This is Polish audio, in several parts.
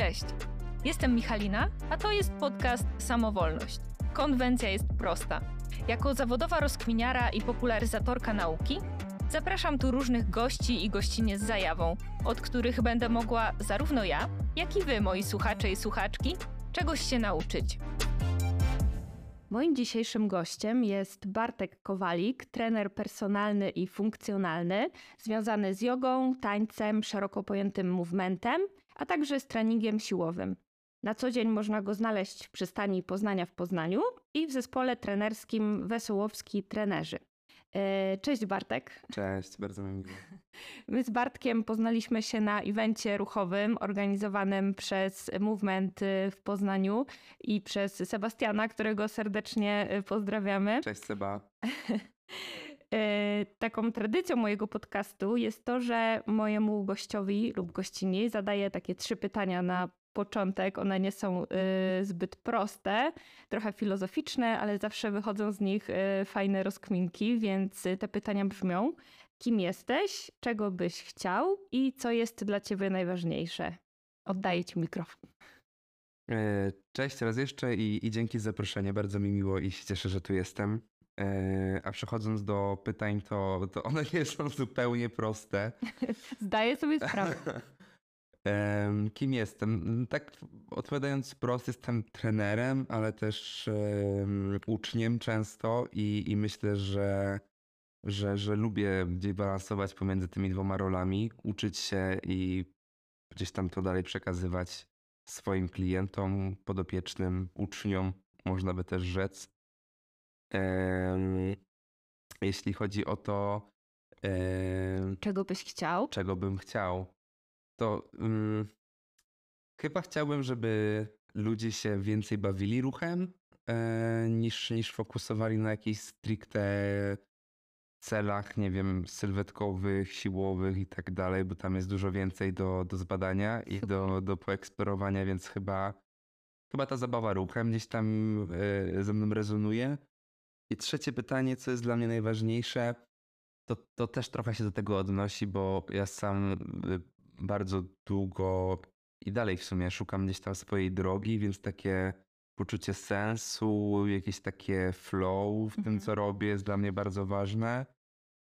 Cześć, jestem Michalina, a to jest podcast Samowolność. Konwencja jest prosta. Jako zawodowa rozkminiara i popularyzatorka nauki zapraszam tu różnych gości i gościnie z zajawą, od których będę mogła zarówno ja, jak i wy, moi słuchacze i słuchaczki, czegoś się nauczyć. Moim dzisiejszym gościem jest Bartek Kowalik, trener personalny i funkcjonalny, związany z jogą, tańcem, szeroko pojętym movementem, a także z treningiem siłowym. Na co dzień można go znaleźć w przystani Poznania w Poznaniu i w zespole trenerskim Wesołowski Trenerzy. E, cześć Bartek. Cześć, bardzo mi miło. My z Bartkiem poznaliśmy się na evencie ruchowym organizowanym przez Movement y, w Poznaniu i przez Sebastiana, którego serdecznie y, pozdrawiamy. Cześć Seba. E, taką tradycją mojego podcastu jest to, że mojemu gościowi lub gościni zadaję takie trzy pytania na początek. One nie są y, zbyt proste, trochę filozoficzne, ale zawsze wychodzą z nich y, fajne rozkminki, więc te pytania brzmią: kim jesteś, czego byś chciał i co jest dla ciebie najważniejsze? Oddaję ci mikrofon. E, cześć raz jeszcze i, i dzięki za zaproszenie. Bardzo mi miło i się cieszę, że tu jestem. E, a przechodząc do pytań, to, to one nie są zupełnie proste. Zdaję sobie sprawę. Kim jestem? Tak odpowiadając wprost, jestem trenerem, ale też uczniem często i, i myślę, że, że, że lubię gdzieś balansować pomiędzy tymi dwoma rolami, uczyć się i gdzieś tam to dalej przekazywać swoim klientom, podopiecznym, uczniom, można by też rzec. Jeśli chodzi o to, czego byś chciał? Czego bym chciał to um, chyba chciałbym, żeby ludzie się więcej bawili ruchem e, niż, niż fokusowali na jakichś stricte celach, nie wiem, sylwetkowych, siłowych i tak dalej, bo tam jest dużo więcej do, do zbadania i do, do poeksplorowania, więc chyba, chyba ta zabawa ruchem gdzieś tam e, ze mną rezonuje. I trzecie pytanie, co jest dla mnie najważniejsze, to, to też trochę się do tego odnosi, bo ja sam bardzo długo i dalej w sumie szukam gdzieś tam swojej drogi, więc takie poczucie sensu, jakieś takie flow w tym, mhm. co robię, jest dla mnie bardzo ważne.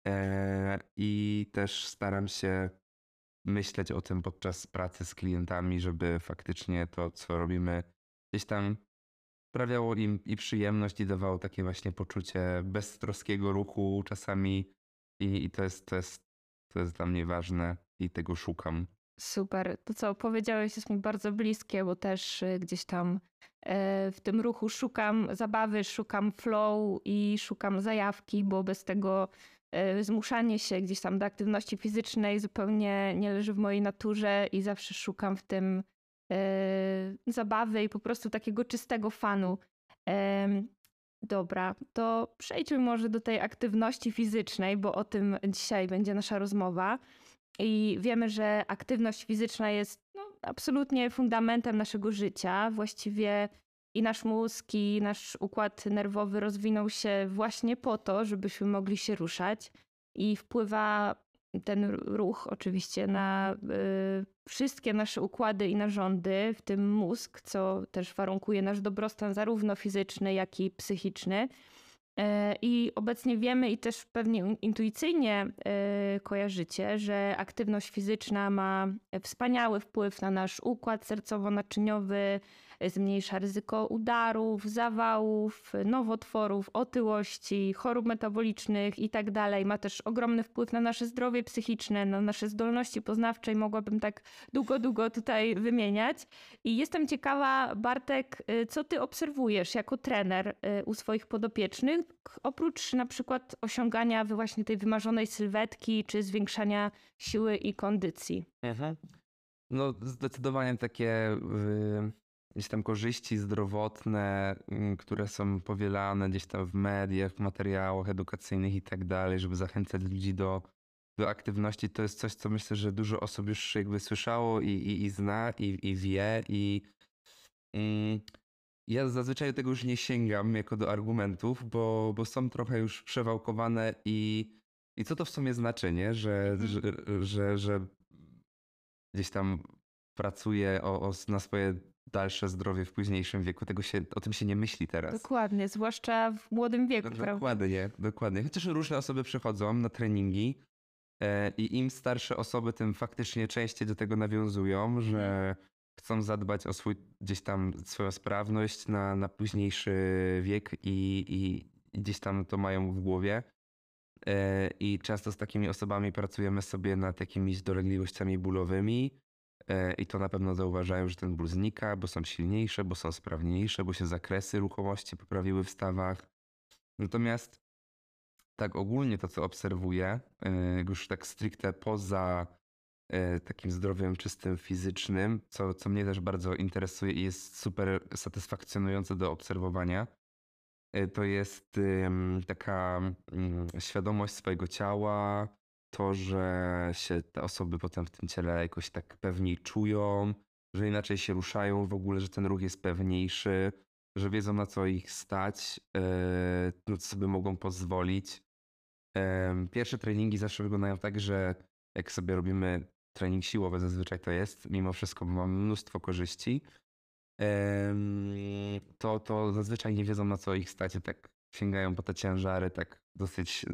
E, I też staram się myśleć o tym podczas pracy z klientami, żeby faktycznie to, co robimy, gdzieś tam sprawiało im i przyjemność, i dawało takie właśnie poczucie beztroskiego ruchu czasami. I, i to, jest, to, jest, to jest dla mnie ważne i tego szukam. Super. To, co opowiedziałeś, jest mi bardzo bliskie, bo też y, gdzieś tam e, w tym ruchu szukam zabawy, szukam flow i szukam zajawki, bo bez tego e, zmuszanie się gdzieś tam do aktywności fizycznej zupełnie nie leży w mojej naturze i zawsze szukam w tym zabawy i po prostu takiego czystego fanu. Dobra, to przejdźmy może do tej aktywności fizycznej, bo o tym dzisiaj będzie nasza rozmowa. I wiemy, że aktywność fizyczna jest no, absolutnie fundamentem naszego życia. Właściwie i nasz mózg, i nasz układ nerwowy rozwinął się właśnie po to, żebyśmy mogli się ruszać. I wpływa ten ruch oczywiście na y, wszystkie nasze układy i narządy, w tym mózg, co też warunkuje nasz dobrostan zarówno fizyczny, jak i psychiczny. E, I obecnie wiemy i też pewnie intuicyjnie e, kojarzycie, że aktywność fizyczna ma wspaniały wpływ na nasz układ sercowo-naczyniowy, zmniejsza ryzyko udarów, zawałów, nowotworów, otyłości, chorób metabolicznych itd. Tak ma też ogromny wpływ na nasze zdrowie psychiczne, na nasze zdolności poznawcze i mogłabym tak długo, długo tutaj wymieniać. I jestem ciekawa, Bartek, y, co ty obserwujesz jako trener y, u swoich podopiecznych, oprócz na przykład osiągania właśnie tej wymarzonej sylwetki, czy zwiększania siły i kondycji? Mhm. No zdecydowanie takie gdzieś tam korzyści zdrowotne, mm, które są powielane gdzieś tam w mediach, w materiałach edukacyjnych i tak dalej, żeby zachęcać ludzi do, do aktywności, to jest coś, co myślę, że dużo osób już jakby słyszało i, i, i zna, i, i wie. I mm, ja zazwyczaj do tego już nie sięgam jako do argumentów, bo, bo są trochę już przewałkowane i, i co to w sumie znaczy, nie? Że, mhm. że, że, że gdzieś tam pracuje o, o, na swoje dalsze zdrowie w późniejszym wieku. Tego się, o tym się nie myśli teraz. Dokładnie, zwłaszcza w młodym wieku, No, prawda? dokładnie, dokładnie. Chociaż różne osoby przychodzą na treningi e, i im starsze osoby, tym faktycznie częściej do tego nawiązują, że chcą zadbać o swój, gdzieś tam swoją sprawność na, na późniejszy wiek i, i, i gdzieś tam to mają w głowie. E, I często z takimi osobami pracujemy sobie nad jakimiś dolegliwościami bólowymi. E, I to na pewno zauważają, że ten ból znika, bo są silniejsze, bo są sprawniejsze, bo się zakresy ruchomości poprawiły w stawach. Natomiast tak ogólnie to, co obserwuję, e, już tak stricte poza e, takim zdrowiem czystym fizycznym, co, co mnie też bardzo interesuje i jest super satysfakcjonujące do obserwowania, to jest taka mm, świadomość swojego ciała, to, że się te osoby potem w tym ciele jakoś tak pewniej czują, że inaczej się ruszają w ogóle, że ten ruch jest pewniejszy, że wiedzą na co ich stać, na co sobie mogą pozwolić. Pierwsze treningi zawsze wyglądają tak, że jak sobie robimy trening siłowy, zazwyczaj to jest, mimo wszystko, mamy mnóstwo korzyści, to, to zazwyczaj nie wiedzą na co ich stać, tak sięgają po te ciężary tak dosyć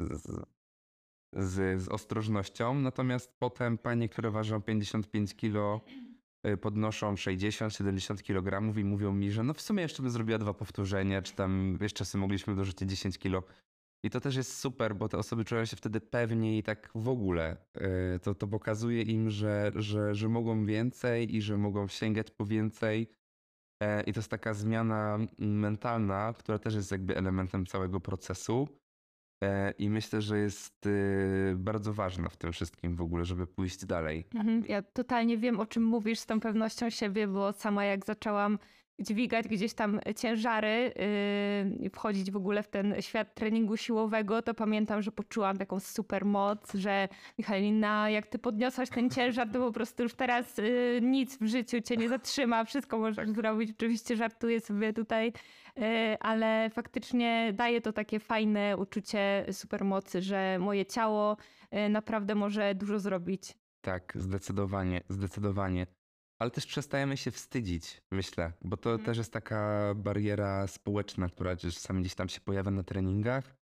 z, z, ostrożnością. Natomiast potem panie, które ważą 55 kg, y, podnoszą 60-70 kg i mówią mi, że no w sumie jeszcze bym zrobiła dwa powtórzenia, czy tam jeszcze sobie mogliśmy dorzucić 10 kg. I to też jest super, bo te osoby czują się wtedy pewniej i tak w ogóle. y, To, to pokazuje im, że, że, że mogą więcej i że mogą sięgać po więcej. E, I to jest taka zmiana mentalna, która też jest jakby elementem całego procesu. E, I myślę, że jest y, bardzo ważna w tym wszystkim w ogóle, żeby pójść dalej. Mhm. Ja totalnie wiem, o czym mówisz z tą pewnością siebie, bo sama jak zaczęłam dźwigać gdzieś tam ciężary yy, wchodzić w ogóle w ten świat treningu siłowego, to pamiętam, że poczułam taką super moc, że Michalina, jak ty podniosłaś ten ciężar, to po prostu już teraz yy, nic w życiu cię nie zatrzyma, wszystko możesz zrobić. Oczywiście żartuję sobie tutaj, yy, ale faktycznie daje to takie fajne uczucie supermocy, że moje ciało yy, naprawdę może dużo zrobić. Tak, zdecydowanie, zdecydowanie. Ale też przestajemy się wstydzić, myślę, bo to Mhm. też jest taka bariera społeczna, która czasami gdzieś tam się pojawia na treningach,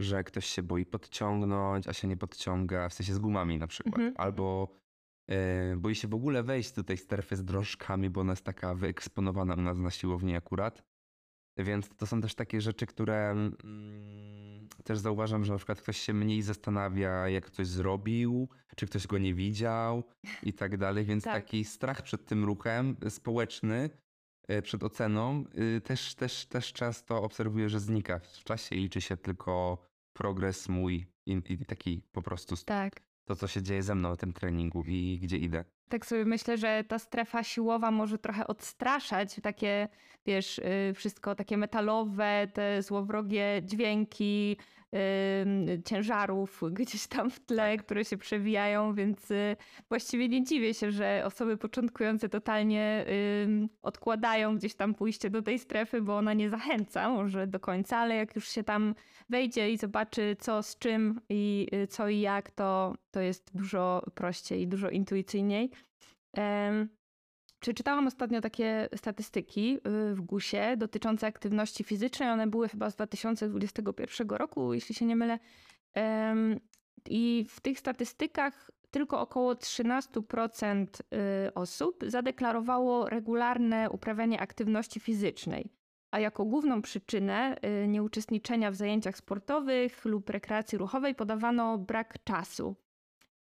że ktoś się boi podciągnąć, a się nie podciąga, w sensie z gumami na przykład. Mhm. Albo e, boi się w ogóle wejść do tej strefy z drążkami, bo ona jest taka wyeksponowana u nas na siłowni akurat. Więc to są też takie rzeczy, które mm, też zauważam, że na przykład ktoś się mniej zastanawia, jak ktoś zrobił, czy ktoś go nie widział i tak dalej. Więc Tak. taki strach przed tym ruchem społeczny, y, przed oceną, y, też, też, też często obserwuję, że znika w czasie i liczy się tylko progres mój i, i taki po prostu Tak. To, co się dzieje ze mną na tym treningu i gdzie idę. Tak sobie myślę, że ta strefa siłowa może trochę odstraszać takie, wiesz, y, wszystko takie metalowe, te złowrogie dźwięki ciężarów gdzieś tam w tle, które się przewijają, więc y, właściwie nie dziwię się, że osoby początkujące totalnie odkładają gdzieś tam pójście do tej strefy, bo ona nie zachęca może do końca, ale jak już się tam wejdzie i zobaczy co z czym i y, co i jak, to, to jest dużo prościej i dużo intuicyjniej. Przeczytałam ostatnio takie statystyki y, w GUS-ie dotyczące aktywności fizycznej. One były chyba z 2021 roku, jeśli się nie mylę. I w tych statystykach tylko około 13% y, osób zadeklarowało regularne uprawianie aktywności fizycznej. A jako główną przyczynę y, nieuczestniczenia w zajęciach sportowych lub rekreacji ruchowej podawano brak czasu.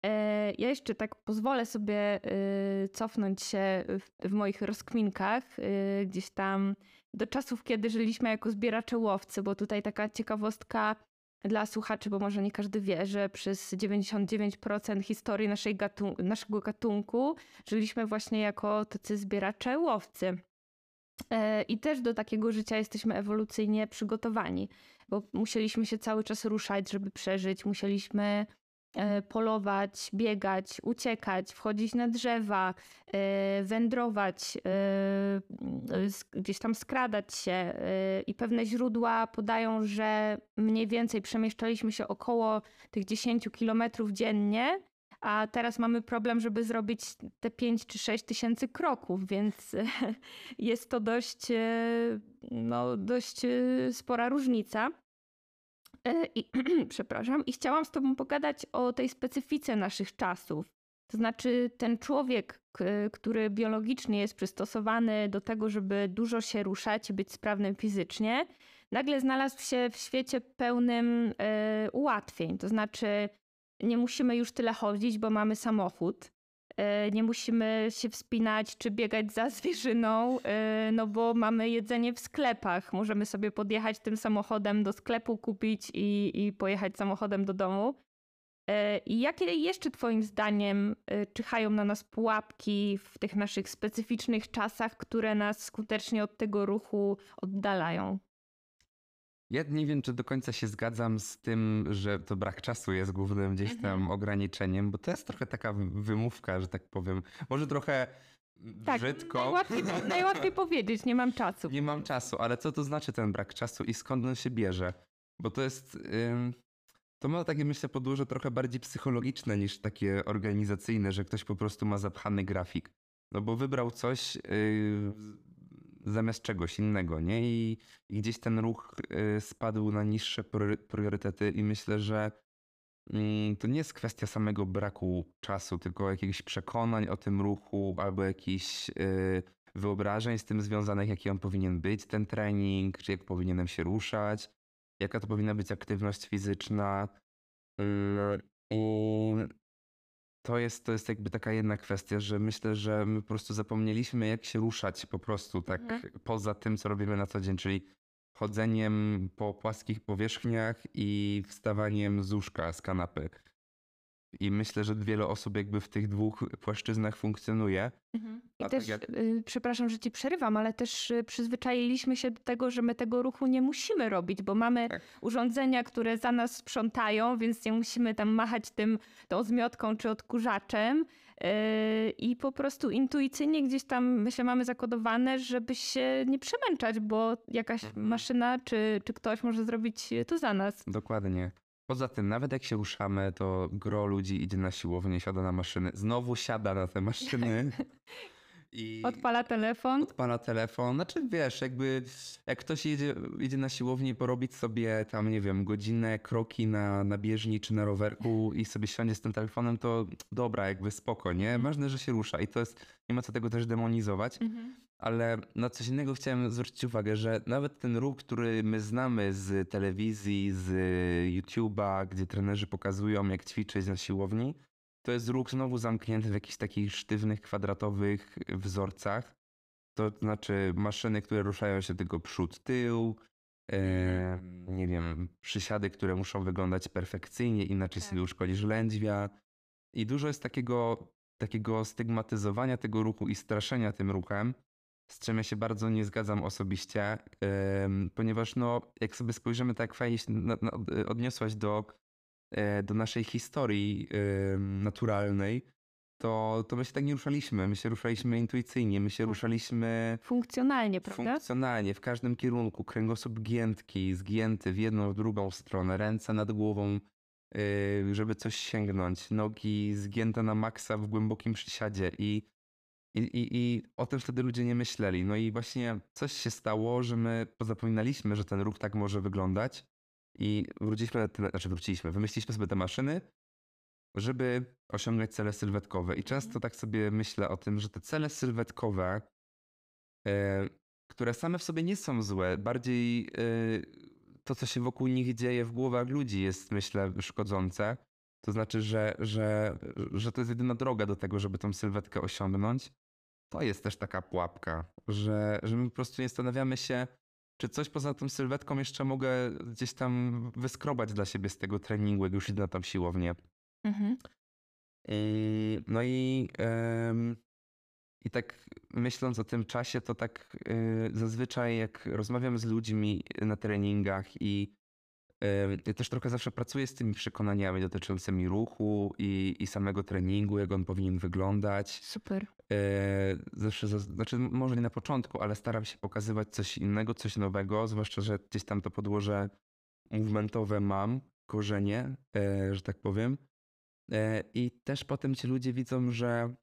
E, Ja jeszcze tak pozwolę sobie y, cofnąć się w, w moich rozkminkach y, gdzieś tam do czasów, kiedy żyliśmy jako zbieracze łowcy, bo tutaj taka ciekawostka dla słuchaczy, bo może nie każdy wie, że przez 99% historii naszej gatun- naszego gatunku żyliśmy właśnie jako tacy zbieracze łowcy. E, I też do takiego życia jesteśmy ewolucyjnie przygotowani, bo musieliśmy się cały czas ruszać, żeby przeżyć, musieliśmy polować, biegać, uciekać, wchodzić na drzewa, e, wędrować, e, gdzieś tam skradać się. e, I pewne źródła podają, że mniej więcej przemieszczaliśmy się około tych 10 kilometrów dziennie, a teraz mamy problem, żeby zrobić te 5 czy 6 tysięcy kroków, więc jest to dość, e, no, dość e, spora różnica. E, I, przepraszam, i chciałam z Tobą pogadać o tej specyfice naszych czasów. To znaczy, ten człowiek, który biologicznie jest przystosowany do tego, żeby dużo się ruszać i być sprawnym fizycznie, nagle znalazł się w świecie pełnym y, ułatwień. To znaczy, nie musimy już tyle chodzić, bo mamy samochód. Y, nie musimy się wspinać czy biegać za zwierzyną, y, no bo mamy jedzenie w sklepach. Możemy sobie podjechać tym samochodem do sklepu, kupić i, i pojechać samochodem do domu. I jakie jeszcze Twoim zdaniem czyhają na nas pułapki w tych naszych specyficznych czasach, które nas skutecznie od tego ruchu oddalają? Ja nie wiem, czy do końca się zgadzam z tym, że to brak czasu jest głównym gdzieś tam mhm. ograniczeniem, bo to jest trochę taka wymówka, że tak powiem. Może trochę tak, brzydko. Najłatwiej, najłatwiej powiedzieć, nie mam czasu. Nie mam czasu, ale co to znaczy ten brak czasu i skąd on się bierze? Bo to jest. to ma takie, myślę, podłoże trochę bardziej psychologiczne niż takie organizacyjne, że ktoś po prostu ma zapchany grafik. No bo wybrał coś, yy, zamiast czegoś innego, nie? I, i gdzieś ten ruch y, spadł na niższe priorytety i myślę, że mm, to nie jest kwestia samego braku czasu, tylko jakichś przekonań o tym ruchu albo jakichś y, wyobrażeń z tym związanych, jaki on powinien być, ten trening, czy jak powinienem się ruszać, jaka to powinna być aktywność fizyczna. To jest, to jest jakby taka jedna kwestia, że myślę, że my po prostu zapomnieliśmy, jak się ruszać po prostu tak mhm. poza tym, co robimy na co dzień, czyli chodzeniem po płaskich powierzchniach i wstawaniem z łóżka, z kanapy. I myślę, że wiele osób jakby w tych dwóch płaszczyznach funkcjonuje. Mhm. I tak też, jak... y, przepraszam, że ci przerywam, ale też y, przyzwyczailiśmy się do tego, że my tego ruchu nie musimy robić, bo mamy tak. urządzenia, które za nas sprzątają, więc nie musimy tam machać tym tą zmiotką czy odkurzaczem. Y, I po prostu intuicyjnie gdzieś tam, myślę, mamy zakodowane, żeby się nie przemęczać, bo jakaś mhm. maszyna czy, czy ktoś może zrobić to za nas. Dokładnie. Poza tym, nawet jak się ruszamy, to gro ludzi idzie na siłownię, siada na maszyny, znowu siada na te maszyny. I odpala telefon. Odpala telefon. Znaczy wiesz, jakby jak ktoś jedzie, jedzie na siłownię porobić sobie tam, nie wiem, godzinę kroki na, na bieżni czy na rowerku i sobie siądzie z tym telefonem, to dobra, jakby spoko, nie? Mhm. Ważne, że się rusza i to jest, nie ma co tego też demonizować. Mhm. Ale na coś innego chciałem zwrócić uwagę, że nawet ten ruch, który my znamy z telewizji, z YouTube'a, gdzie trenerzy pokazują, jak ćwiczyć na siłowni, to jest ruch znowu zamknięty w jakichś takich sztywnych, kwadratowych wzorcach. To znaczy maszyny, które ruszają się tylko przód, tył, e, nie wiem, przysiady, które muszą wyglądać perfekcyjnie, inaczej tak. sobie uszkodzisz lędźwia. I dużo jest takiego, takiego stygmatyzowania tego ruchu i straszenia tym ruchem, z czym ja się bardzo nie zgadzam osobiście, ponieważ no, jak sobie spojrzymy, tak fajnie się odniosłaś do, e, do naszej historii naturalnej, to, to my się tak nie ruszaliśmy. My się ruszaliśmy intuicyjnie, my się tak. ruszaliśmy. Funkcjonalnie, prawda? Funkcjonalnie, w każdym kierunku. Kręgosłup giętki, zgięty w jedną, w drugą stronę, ręce nad głową, y, żeby coś sięgnąć, nogi zgięte na maksa w głębokim przysiadzie. I i, i, I o tym wtedy ludzie nie myśleli. No i właśnie coś się stało, że my pozapominaliśmy, że ten ruch tak może wyglądać i wróciliśmy, znaczy wróciliśmy, wymyśliliśmy sobie te maszyny, żeby osiągać cele sylwetkowe. I często mhm. tak sobie myślę o tym, że te cele sylwetkowe, e, które same w sobie nie są złe, bardziej e, to, co się wokół nich dzieje w głowach ludzi jest, myślę, szkodzące. To znaczy, że, że, że to jest jedyna droga do tego, żeby tą sylwetkę osiągnąć to jest też taka pułapka, że, że my po prostu nie zastanawiamy się, czy coś poza tą sylwetką jeszcze mogę gdzieś tam wyskrobać dla siebie z tego treningu, jak już idę na tam siłownię. Mhm. I, no i, i tak myśląc o tym czasie, to tak y, zazwyczaj jak rozmawiam z ludźmi na treningach i ja też trochę zawsze pracuję z tymi przekonaniami dotyczącymi ruchu i, i samego treningu, jak on powinien wyglądać. Super. E, zawsze, znaczy może nie na początku, ale staram się pokazywać coś innego, coś nowego, zwłaszcza, że gdzieś tam to podłoże movementowe mam, korzenie, e, że tak powiem. E, I też potem ci ludzie widzą, że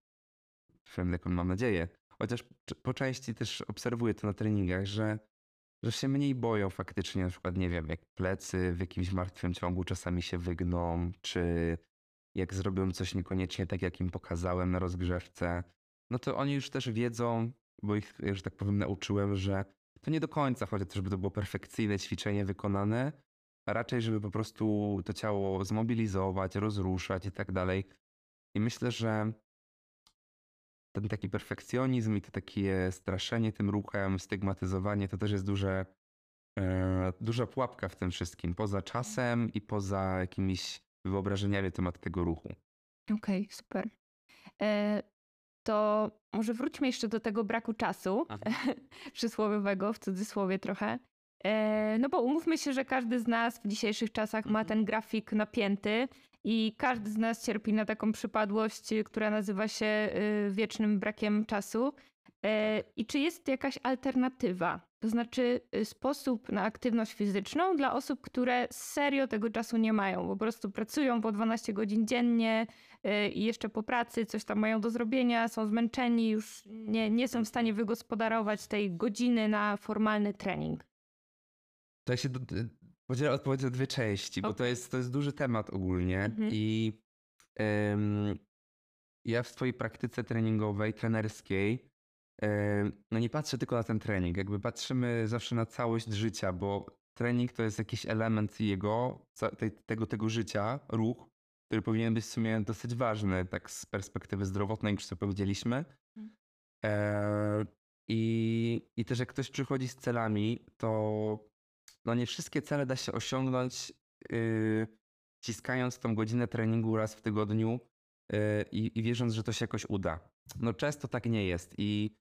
taką mam nadzieję, chociaż po części też obserwuję to na treningach, że, że się mniej boją faktycznie, na przykład, nie wiem, jak plecy w jakimś martwym ciągu czasami się wygną, czy jak zrobią coś niekoniecznie tak, jak im pokazałem na rozgrzewce, no to oni już też wiedzą, bo ich, że tak powiem, nauczyłem, że to nie do końca chodzi o to, żeby to było perfekcyjne ćwiczenie wykonane, a raczej, żeby po prostu to ciało zmobilizować, rozruszać i tak dalej. I myślę, że ten taki perfekcjonizm i to takie straszenie tym ruchem, stygmatyzowanie, to też jest duże, e, duża pułapka w tym wszystkim. Poza czasem i poza jakimiś wyobrażeniami na temat tego ruchu. Okej, super. E, to może wróćmy jeszcze do tego braku czasu przysłowiowego, w cudzysłowie trochę. E, no bo umówmy się, że każdy z nas w dzisiejszych czasach ma Mhm. ten grafik napięty i każdy z nas cierpi na taką przypadłość, y, która nazywa się y, wiecznym brakiem czasu. E, I czy jest jakaś alternatywa? To znaczy y, sposób na aktywność fizyczną dla osób, które serio tego czasu nie mają. Po prostu pracują po 12 godzin dziennie i jeszcze po pracy coś tam mają do zrobienia, są zmęczeni, już nie, nie są w stanie wygospodarować tej godziny na formalny trening. To ja się do, podzielę odpowiedź na dwie części, bo to jest, to jest duży temat ogólnie Mhm. i em, ja w swojej praktyce treningowej, trenerskiej, em, no nie patrzę tylko na ten trening, jakby patrzymy zawsze na całość życia, bo trening to jest jakiś element jego, tej, tego, tego życia, ruch, który powinien być w sumie dosyć ważny, tak z perspektywy zdrowotnej, już co powiedzieliśmy. Mhm. E, i, I też jak ktoś przychodzi z celami, to no nie wszystkie cele da się osiągnąć yy, ciskając tą godzinę treningu raz w tygodniu yy, i, wierząc, że to się jakoś uda. No często tak nie jest i,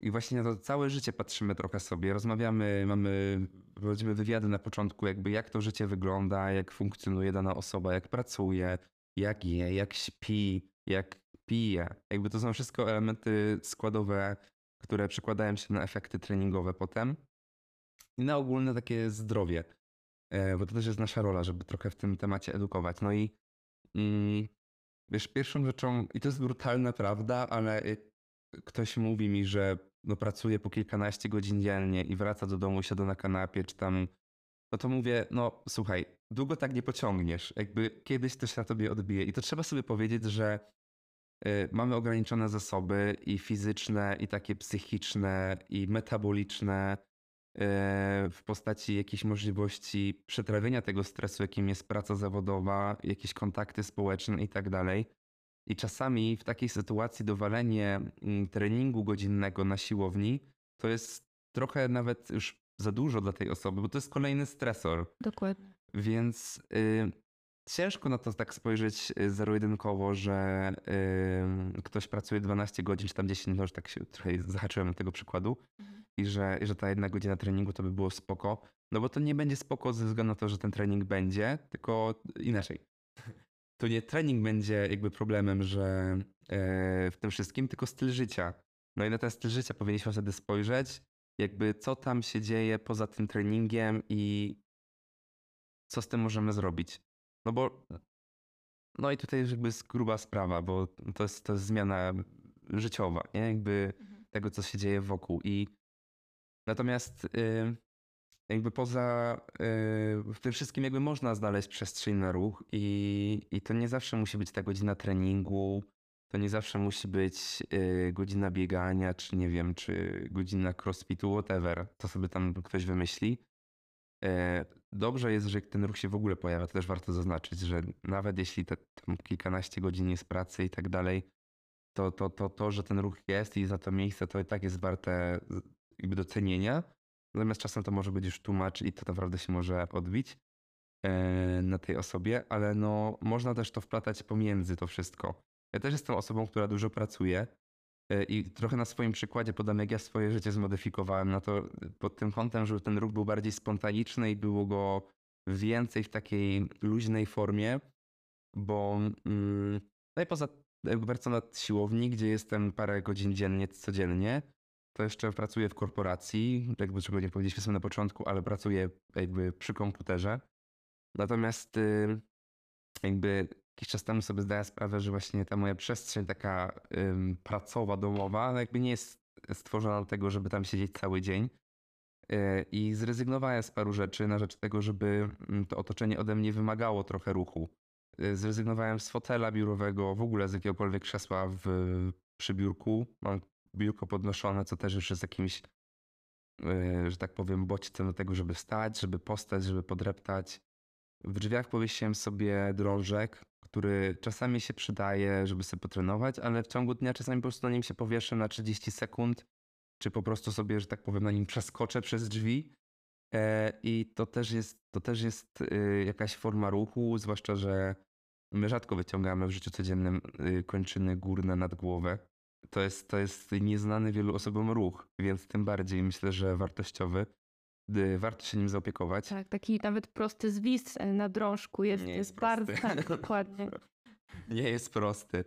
i właśnie na to całe życie patrzymy trochę sobie, rozmawiamy, mamy, prowadzimy wywiady na początku, jakby jak to życie wygląda, jak funkcjonuje dana osoba, jak pracuje, jak je, jak śpi, jak pije. Jakby to są wszystko elementy składowe, które przekładają się na efekty treningowe potem i na ogólne takie zdrowie, E, bo to też jest nasza rola, żeby trochę w tym temacie edukować. No i wiesz, pierwszą rzeczą, i to jest brutalna prawda, ale ktoś mówi mi, że no, pracuje po kilkanaście godzin dziennie i wraca do domu, siada na kanapie, czy tam, no to mówię, no słuchaj, długo tak nie pociągniesz, jakby kiedyś to się na tobie odbije i to trzeba sobie powiedzieć, że y, mamy ograniczone zasoby i fizyczne, i takie psychiczne, i metaboliczne, e, w postaci jakiejś możliwości przetrawienia tego stresu, jakim jest praca zawodowa, jakieś kontakty społeczne i tak dalej. I czasami w takiej sytuacji dowalenie mm, treningu godzinnego na siłowni to jest trochę nawet już za dużo dla tej osoby, bo to jest kolejny stresor. Dokładnie. Więc y, ciężko na to tak spojrzeć y, zero-jedynkowo, że y, ktoś pracuje 12 godzin, czy tam 10, no już tak się trochę zahaczyłem na tego przykładu i że, że ta jedna godzina treningu to by było spoko. No bo to nie będzie spoko ze względu na to, że ten trening będzie, tylko inaczej. To nie trening będzie jakby problemem, że e, w tym wszystkim, tylko styl życia. No i na ten styl życia powinniśmy wtedy spojrzeć, jakby co tam się dzieje poza tym treningiem i co z tym możemy zrobić. No bo no i tutaj jakby jest gruba sprawa, bo to jest, to jest zmiana życiowa, nie? Jakby tego, co się dzieje wokół. I natomiast y, jakby poza y, w tym wszystkim jakby można znaleźć przestrzeń na ruch i, i to nie zawsze musi być ta godzina treningu, to nie zawsze musi być y, godzina biegania, czy nie wiem, czy godzina crossfitu, whatever. To sobie tam ktoś wymyśli. Dobrze jest, że ten ruch się w ogóle pojawia, to też warto zaznaczyć, że nawet jeśli te tam kilkanaście godzin jest pracy i tak dalej, to, to, to, to, że ten ruch jest i za to miejsce, to i tak jest warte jakby docenienia. Natomiast czasem to może być już tłumacz i to naprawdę się może odbić e, na tej osobie, ale no można też to wplatać pomiędzy to wszystko. Ja też jestem osobą, która dużo pracuje i trochę na swoim przykładzie podam, jak ja swoje życie zmodyfikowałem na to pod tym kątem, żeby ten ruch był bardziej spontaniczny i było go więcej w takiej luźnej formie, bo mm, no i poza nad siłowni, gdzie jestem parę godzin dziennie, codziennie, to jeszcze pracuję w korporacji, jakby czego nie powiedzieliśmy na początku, ale pracuję jakby przy komputerze. Natomiast y, jakby jakiś czas temu sobie zdałem sprawę, że właśnie ta moja przestrzeń taka ym, pracowa, domowa, no jakby nie jest stworzona do tego, żeby tam siedzieć cały dzień. Yy, I zrezygnowałem z paru rzeczy na rzecz tego, żeby mm, to otoczenie ode mnie wymagało trochę ruchu. Yy, Zrezygnowałem z fotela biurowego, w ogóle z jakiegokolwiek krzesła w, przy biurku. Mam biurko podnoszone, co też już jest jakimś, yy, że tak powiem, bodźcem do tego, żeby wstać, żeby postać, żeby podreptać. W drzwiach powiesiłem sobie drążek, który czasami się przydaje, żeby sobie potrenować, ale w ciągu dnia czasami po prostu na nim się powieszę na 30 sekund, czy po prostu sobie, że tak powiem, na nim przeskoczę przez drzwi. E, I to też jest, to też jest y, jakaś forma ruchu, zwłaszcza, że my rzadko wyciągamy w życiu codziennym y, kończyny górne nad głowę. To jest, to jest nieznany wielu osobom ruch, więc tym bardziej myślę, że wartościowy. Y, Warto się nim zaopiekować. Tak, taki nawet prosty zwis e, na drążku jest, Nie jest, jest bardzo, tak, dokładnie. Nie jest prosty.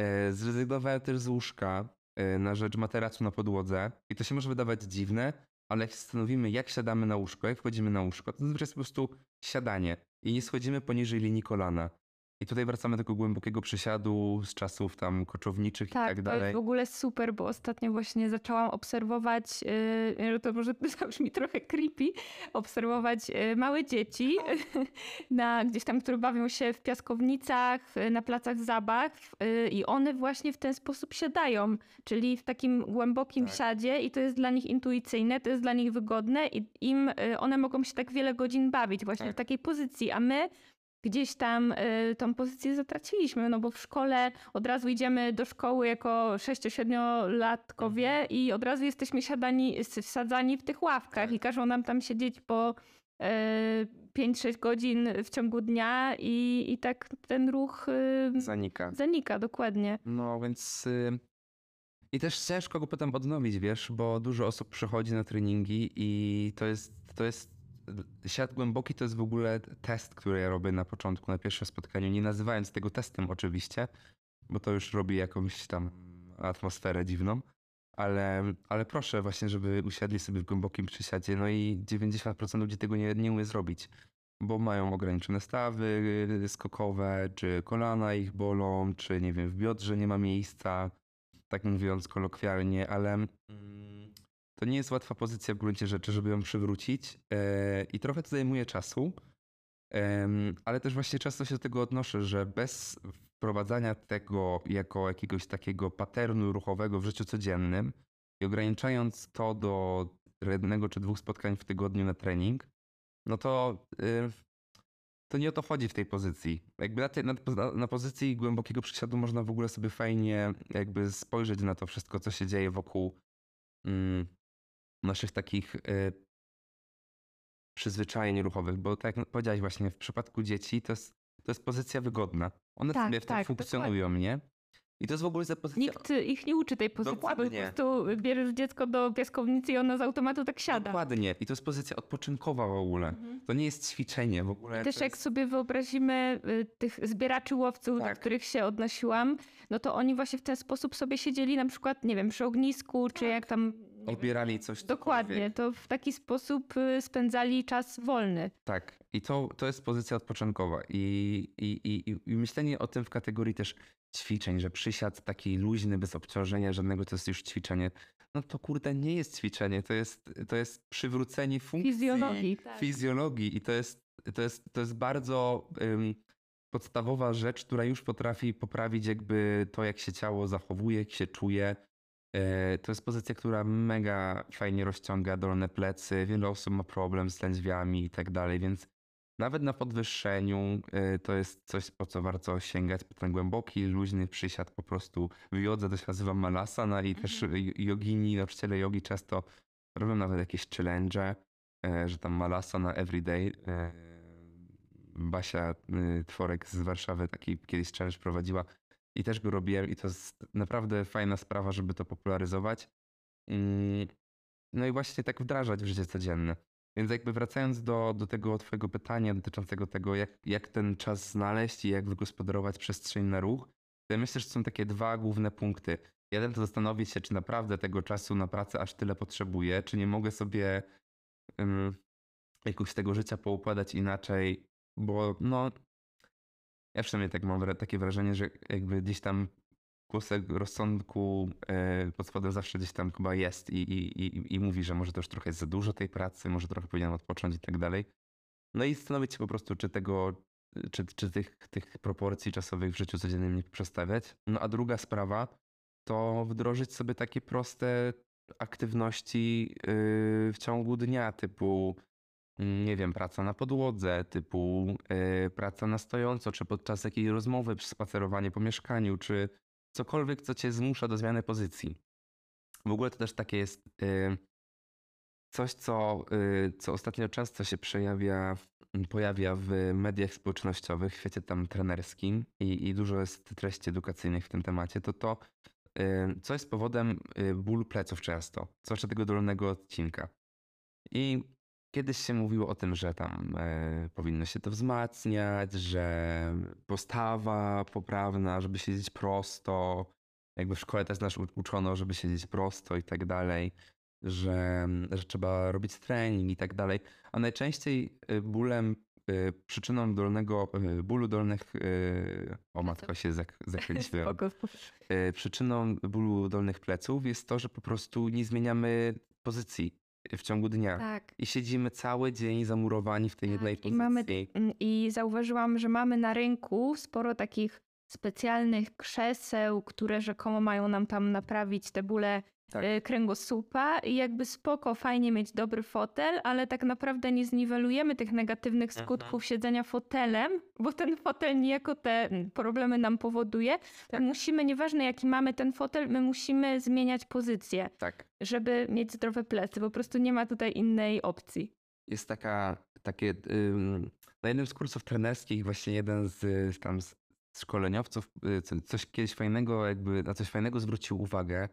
E, Zrezygnowałem też z łóżka e, na rzecz materacu na podłodze. I to się może wydawać dziwne, ale jak się zastanowimy, jak siadamy na łóżko, jak wchodzimy na łóżko, to zazwyczaj jest po prostu siadanie i nie schodzimy poniżej linii kolana. I tutaj wracamy do tego głębokiego przysiadu z czasów tam koczowniczych i Tak, tak dalej. jest w ogóle super, bo ostatnio właśnie zaczęłam obserwować, yy, to może to brzmi trochę creepy, obserwować yy, małe dzieci na, gdzieś tam, które bawią się w piaskownicach, yy, na placach zabaw yy, i one właśnie w ten sposób siadają, czyli w takim głębokim Tak. siadzie i to jest dla nich intuicyjne, to jest dla nich wygodne i im yy, one mogą się tak wiele godzin bawić właśnie Tak. w takiej pozycji, a my gdzieś tam y, tą pozycję zatraciliśmy, no bo w szkole od razu idziemy do szkoły jako 6-7-latkowie Mhm. i od razu jesteśmy siadani, wsadzani w tych ławkach Tak. i każą nam tam siedzieć po y, 5-6 godzin w ciągu dnia i, i tak ten ruch y, Zanika. zanika, dokładnie. No więc. y, I też ciężko go potem odnowić, wiesz, bo dużo osób przychodzi na treningi i to jest. To jest siat głęboki to jest w ogóle test, który ja robię na początku, na pierwszym spotkaniu. Nie nazywając tego testem, oczywiście, bo to już robi jakąś tam atmosferę dziwną. Ale, ale proszę właśnie, żeby usiadli sobie w głębokim przysiadzie. No i 90% ludzi tego nie, nie umie zrobić, bo mają ograniczone stawy y, skokowe, czy kolana ich bolą, czy nie wiem, w biodrze nie ma miejsca, tak mówiąc kolokwialnie, ale mm, to nie jest łatwa pozycja w gruncie rzeczy, żeby ją przywrócić e, i trochę to zajmuje czasu, ale też właśnie często się do tego odnoszę, że bez wprowadzania tego jako jakiegoś takiego paternu ruchowego w życiu codziennym i ograniczając to do jednego czy dwóch spotkań w tygodniu na trening, no to y, to nie o to chodzi w tej pozycji. Jakby na, na- na pozycji głębokiego przysiadu można w ogóle sobie fajnie jakby spojrzeć na to wszystko, co się dzieje wokół mm, naszych takich y, przyzwyczajeń ruchowych, bo tak jak powiedziałeś właśnie, w przypadku dzieci to jest, to jest pozycja wygodna. One Tak, sobie w tym tak, funkcjonują, nie? I to jest w ogóle za pozycja... Nikt ich nie uczy tej pozycji, bo po Dokładnie. prostu bierzesz dziecko do piaskownicy i ono z automatu tak siada. Dokładnie. I to jest pozycja odpoczynkowa w ogóle. Mhm. To nie jest ćwiczenie w ogóle. Też to jak jest... sobie wyobrazimy y, tych zbieraczy łowców, do Tak. których się odnosiłam, no to oni właśnie w ten sposób sobie siedzieli na przykład, nie wiem, przy ognisku, czy jak tam... Odbierali coś Dokładnie, to w taki sposób y, spędzali czas wolny. Tak. I to, to jest pozycja odpoczynkowa. I, i, i, i- myślenie o tym w kategorii też ćwiczeń, że przysiad taki luźny, bez obciążenia żadnego, to jest już ćwiczenie. No to kurde nie jest ćwiczenie, to jest, to jest przywrócenie funkcji Fizjologii. Tak. fizjologii i to jest, to jest, to jest bardzo ym, podstawowa rzecz, która już potrafi poprawić jakby to, jak się ciało zachowuje, jak się czuje. E, To jest pozycja, która mega fajnie rozciąga dolne plecy. Wiele osób ma problem z lędźwiami i tak dalej, więc nawet na podwyższeniu e, to jest coś, po co warto sięgać. Ten głęboki, luźny przysiad po prostu w jodze to się nazywa malasana i też Mhm. jogini, nauczyciele jogi często robią nawet jakieś challenge, e, że tam malasana everyday. Basia y, Tworek z Warszawy taki kiedyś challenge prowadziła i też go robiłem i to jest naprawdę fajna sprawa, żeby to popularyzować. No i właśnie tak wdrażać w życie codzienne. Więc jakby wracając do, do tego twojego pytania dotyczącego tego, jak, jak ten czas znaleźć i jak wygospodarować przestrzeń na ruch, to ja myślę, że są takie dwa główne punkty. Jeden to zastanowić się, czy naprawdę tego czasu na pracę aż tyle potrzebuję, czy nie mogę sobie um, jakoś tego życia poukładać inaczej, bo no Ja przynajmniej tak mam takie wrażenie, że jakby gdzieś tam głosek rozsądku e, pod spodem zawsze gdzieś tam chyba jest i, i, i, i mówi, że może to już trochę jest za dużo tej pracy, może trochę powinienem odpocząć i tak dalej. No i zastanowić się po prostu, czy tego, czy, czy tych, tych proporcji czasowych w życiu codziennym nie przestawiać. No a druga sprawa to wdrożyć sobie takie proste aktywności yy, w ciągu dnia, typu nie wiem, praca na podłodze, typu yy, praca na stojąco, czy podczas jakiejś rozmowy, spacerowanie po mieszkaniu, czy cokolwiek, co cię zmusza do zmiany pozycji. W ogóle to też takie jest yy, coś, co, yy, co ostatnio często się przejawia, w- pojawia w mediach społecznościowych, w świecie tam trenerskim i, i dużo jest treści edukacyjnych w tym temacie, to to, yy, co jest powodem yy, bólu pleców często, zwłaszcza tego dolnego odcinka. I kiedyś się mówiło o tym, że tam e, powinno się to wzmacniać, że postawa poprawna, żeby siedzieć prosto. Jakby w szkole też nas uczono, żeby siedzieć prosto i tak dalej, że, że trzeba robić trening i tak dalej. A najczęściej e, bólem, e, przyczyną dolnego, bólu dolnych, o matko się zak, zakręciłem. Przyczyną bólu dolnych pleców jest to, że po prostu nie zmieniamy pozycji w ciągu dnia. Tak. I siedzimy cały dzień zamurowani w tej jednej Tak, i, pozycji. mamy, mm, I zauważyłam, że mamy na rynku sporo takich specjalnych krzeseł, które rzekomo mają nam tam naprawić te bóle Tak. y, kręgosłupa i jakby spoko, fajnie mieć dobry fotel, ale tak naprawdę nie zniwelujemy tych negatywnych Mhm. skutków siedzenia fotelem, bo ten fotel niejako te problemy nam powoduje. Tak. Musimy, nieważne jaki mamy ten fotel, my musimy zmieniać pozycję, Tak. żeby mieć zdrowe plecy. Po prostu nie ma tutaj innej opcji. Jest taka, takie, ym, na jednym z kursów trenerskich właśnie jeden z, tam z szkoleniowców y, co- coś kiedyś fajnego, jakby na coś fajnego zwrócił uwagę,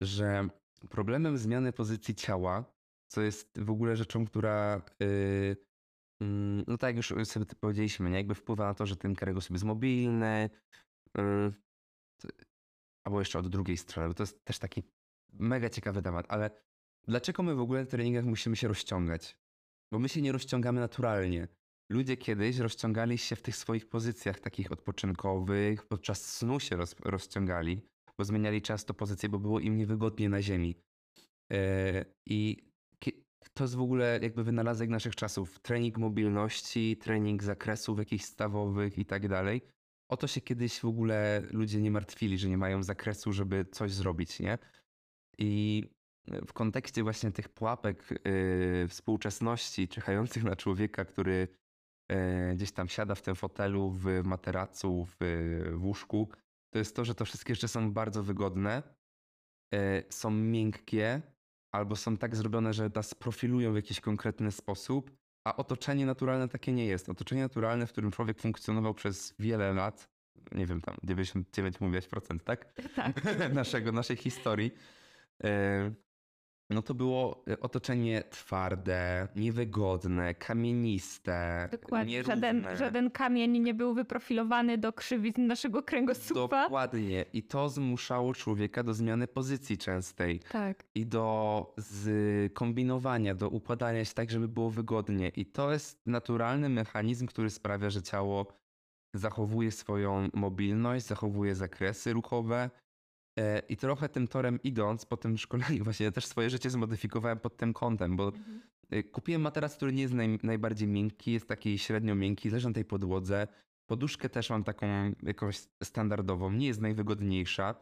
że problemem zmiany pozycji ciała, co jest w ogóle rzeczą, która y, mm, no tak jak już sobie powiedzieliśmy, nie? jakby wpływa na to, że ten kręgosłup jest mobilny, y, to- albo jeszcze od drugiej strony, bo to jest też taki mega ciekawy temat, ale dlaczego my w ogóle na treningach musimy się rozciągać? Bo my się nie rozciągamy naturalnie. Ludzie kiedyś rozciągali się w tych swoich pozycjach takich odpoczynkowych, podczas snu się roz, rozciągali, bo zmieniali często pozycję, bo było im niewygodnie na ziemi. E, I to jest w ogóle jakby wynalazek naszych czasów. Trening mobilności, trening zakresów jakichś stawowych i tak dalej. O to się kiedyś w ogóle ludzie nie martwili, że nie mają zakresu, żeby coś zrobić, nie? I w kontekście właśnie tych pułapek yy, współczesności czyhających na człowieka, który yy, gdzieś tam siada w tym fotelu, w materacu, w, w łóżku, to jest to, że to wszystkie rzeczy są bardzo wygodne, yy, są miękkie, albo są tak zrobione, że nas profilują w jakiś konkretny sposób, a otoczenie naturalne takie nie jest. Otoczenie naturalne, w którym człowiek funkcjonował przez wiele lat, nie wiem, tam 99 mówiłaś procent, tak? Tak. Naszego, naszej historii, e, no to było e, otoczenie twarde, niewygodne, kamieniste, Dokładnie. nierówne. Żaden, żaden kamień nie był wyprofilowany do krzywizn naszego kręgosłupa. Dokładnie. I to zmuszało człowieka do zmiany pozycji częstej Tak. i do kombinowania, do układania się tak, żeby było wygodnie. I to jest naturalny mechanizm, który sprawia, że ciało zachowuje swoją mobilność, zachowuje zakresy ruchowe. E, I trochę tym torem idąc po tym szkoleniu, właśnie ja też swoje życie zmodyfikowałem pod tym kątem, bo y, kupiłem materac, który nie jest naj, najbardziej miękki, jest taki średnio miękki, leży na tej podłodze. Poduszkę też mam taką jakąś standardową, nie jest najwygodniejsza.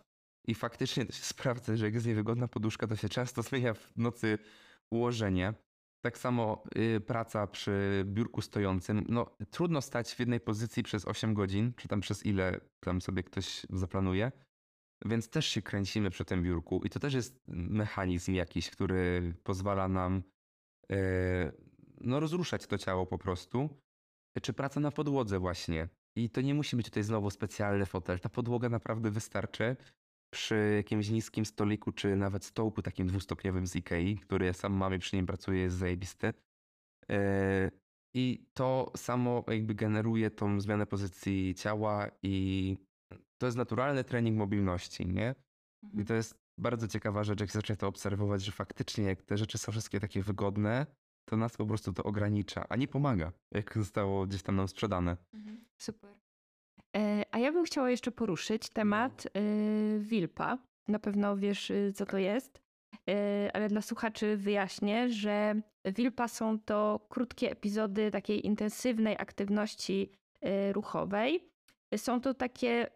I faktycznie to się sprawdza, że jak jest niewygodna poduszka, to się często zmienia w nocy ułożenie. Tak samo y, praca przy biurku stojącym. No, trudno stać w jednej pozycji przez 8 godzin, czy tam przez ile tam sobie ktoś zaplanuje. Więc też się kręcimy przy tym biurku i to też jest mechanizm jakiś, który pozwala nam e, no, rozruszać to ciało po prostu. Czy praca na podłodze właśnie. I to nie musi być tutaj znowu specjalny fotel. Ta podłoga naprawdę wystarczy przy jakimś niskim stoliku, czy nawet stołku takim dwustopniowym z Ikei, który ja sam mam i przy nim pracuję, jest zajebisty. E, I to samo jakby generuje tą zmianę pozycji ciała i to jest naturalny trening mobilności, nie? I to jest bardzo ciekawa rzecz, jak zacznie to obserwować, że faktycznie jak te rzeczy są wszystkie takie wygodne, to nas po prostu to ogranicza, a nie pomaga, jak zostało gdzieś tam nam sprzedane. Super. E, A ja bym chciała jeszcze poruszyć temat y, Wilpa. Na pewno wiesz, y, co to jest, Y, ale dla słuchaczy wyjaśnię, że Wilpa są to krótkie epizody takiej intensywnej aktywności ruchowej. Są to takie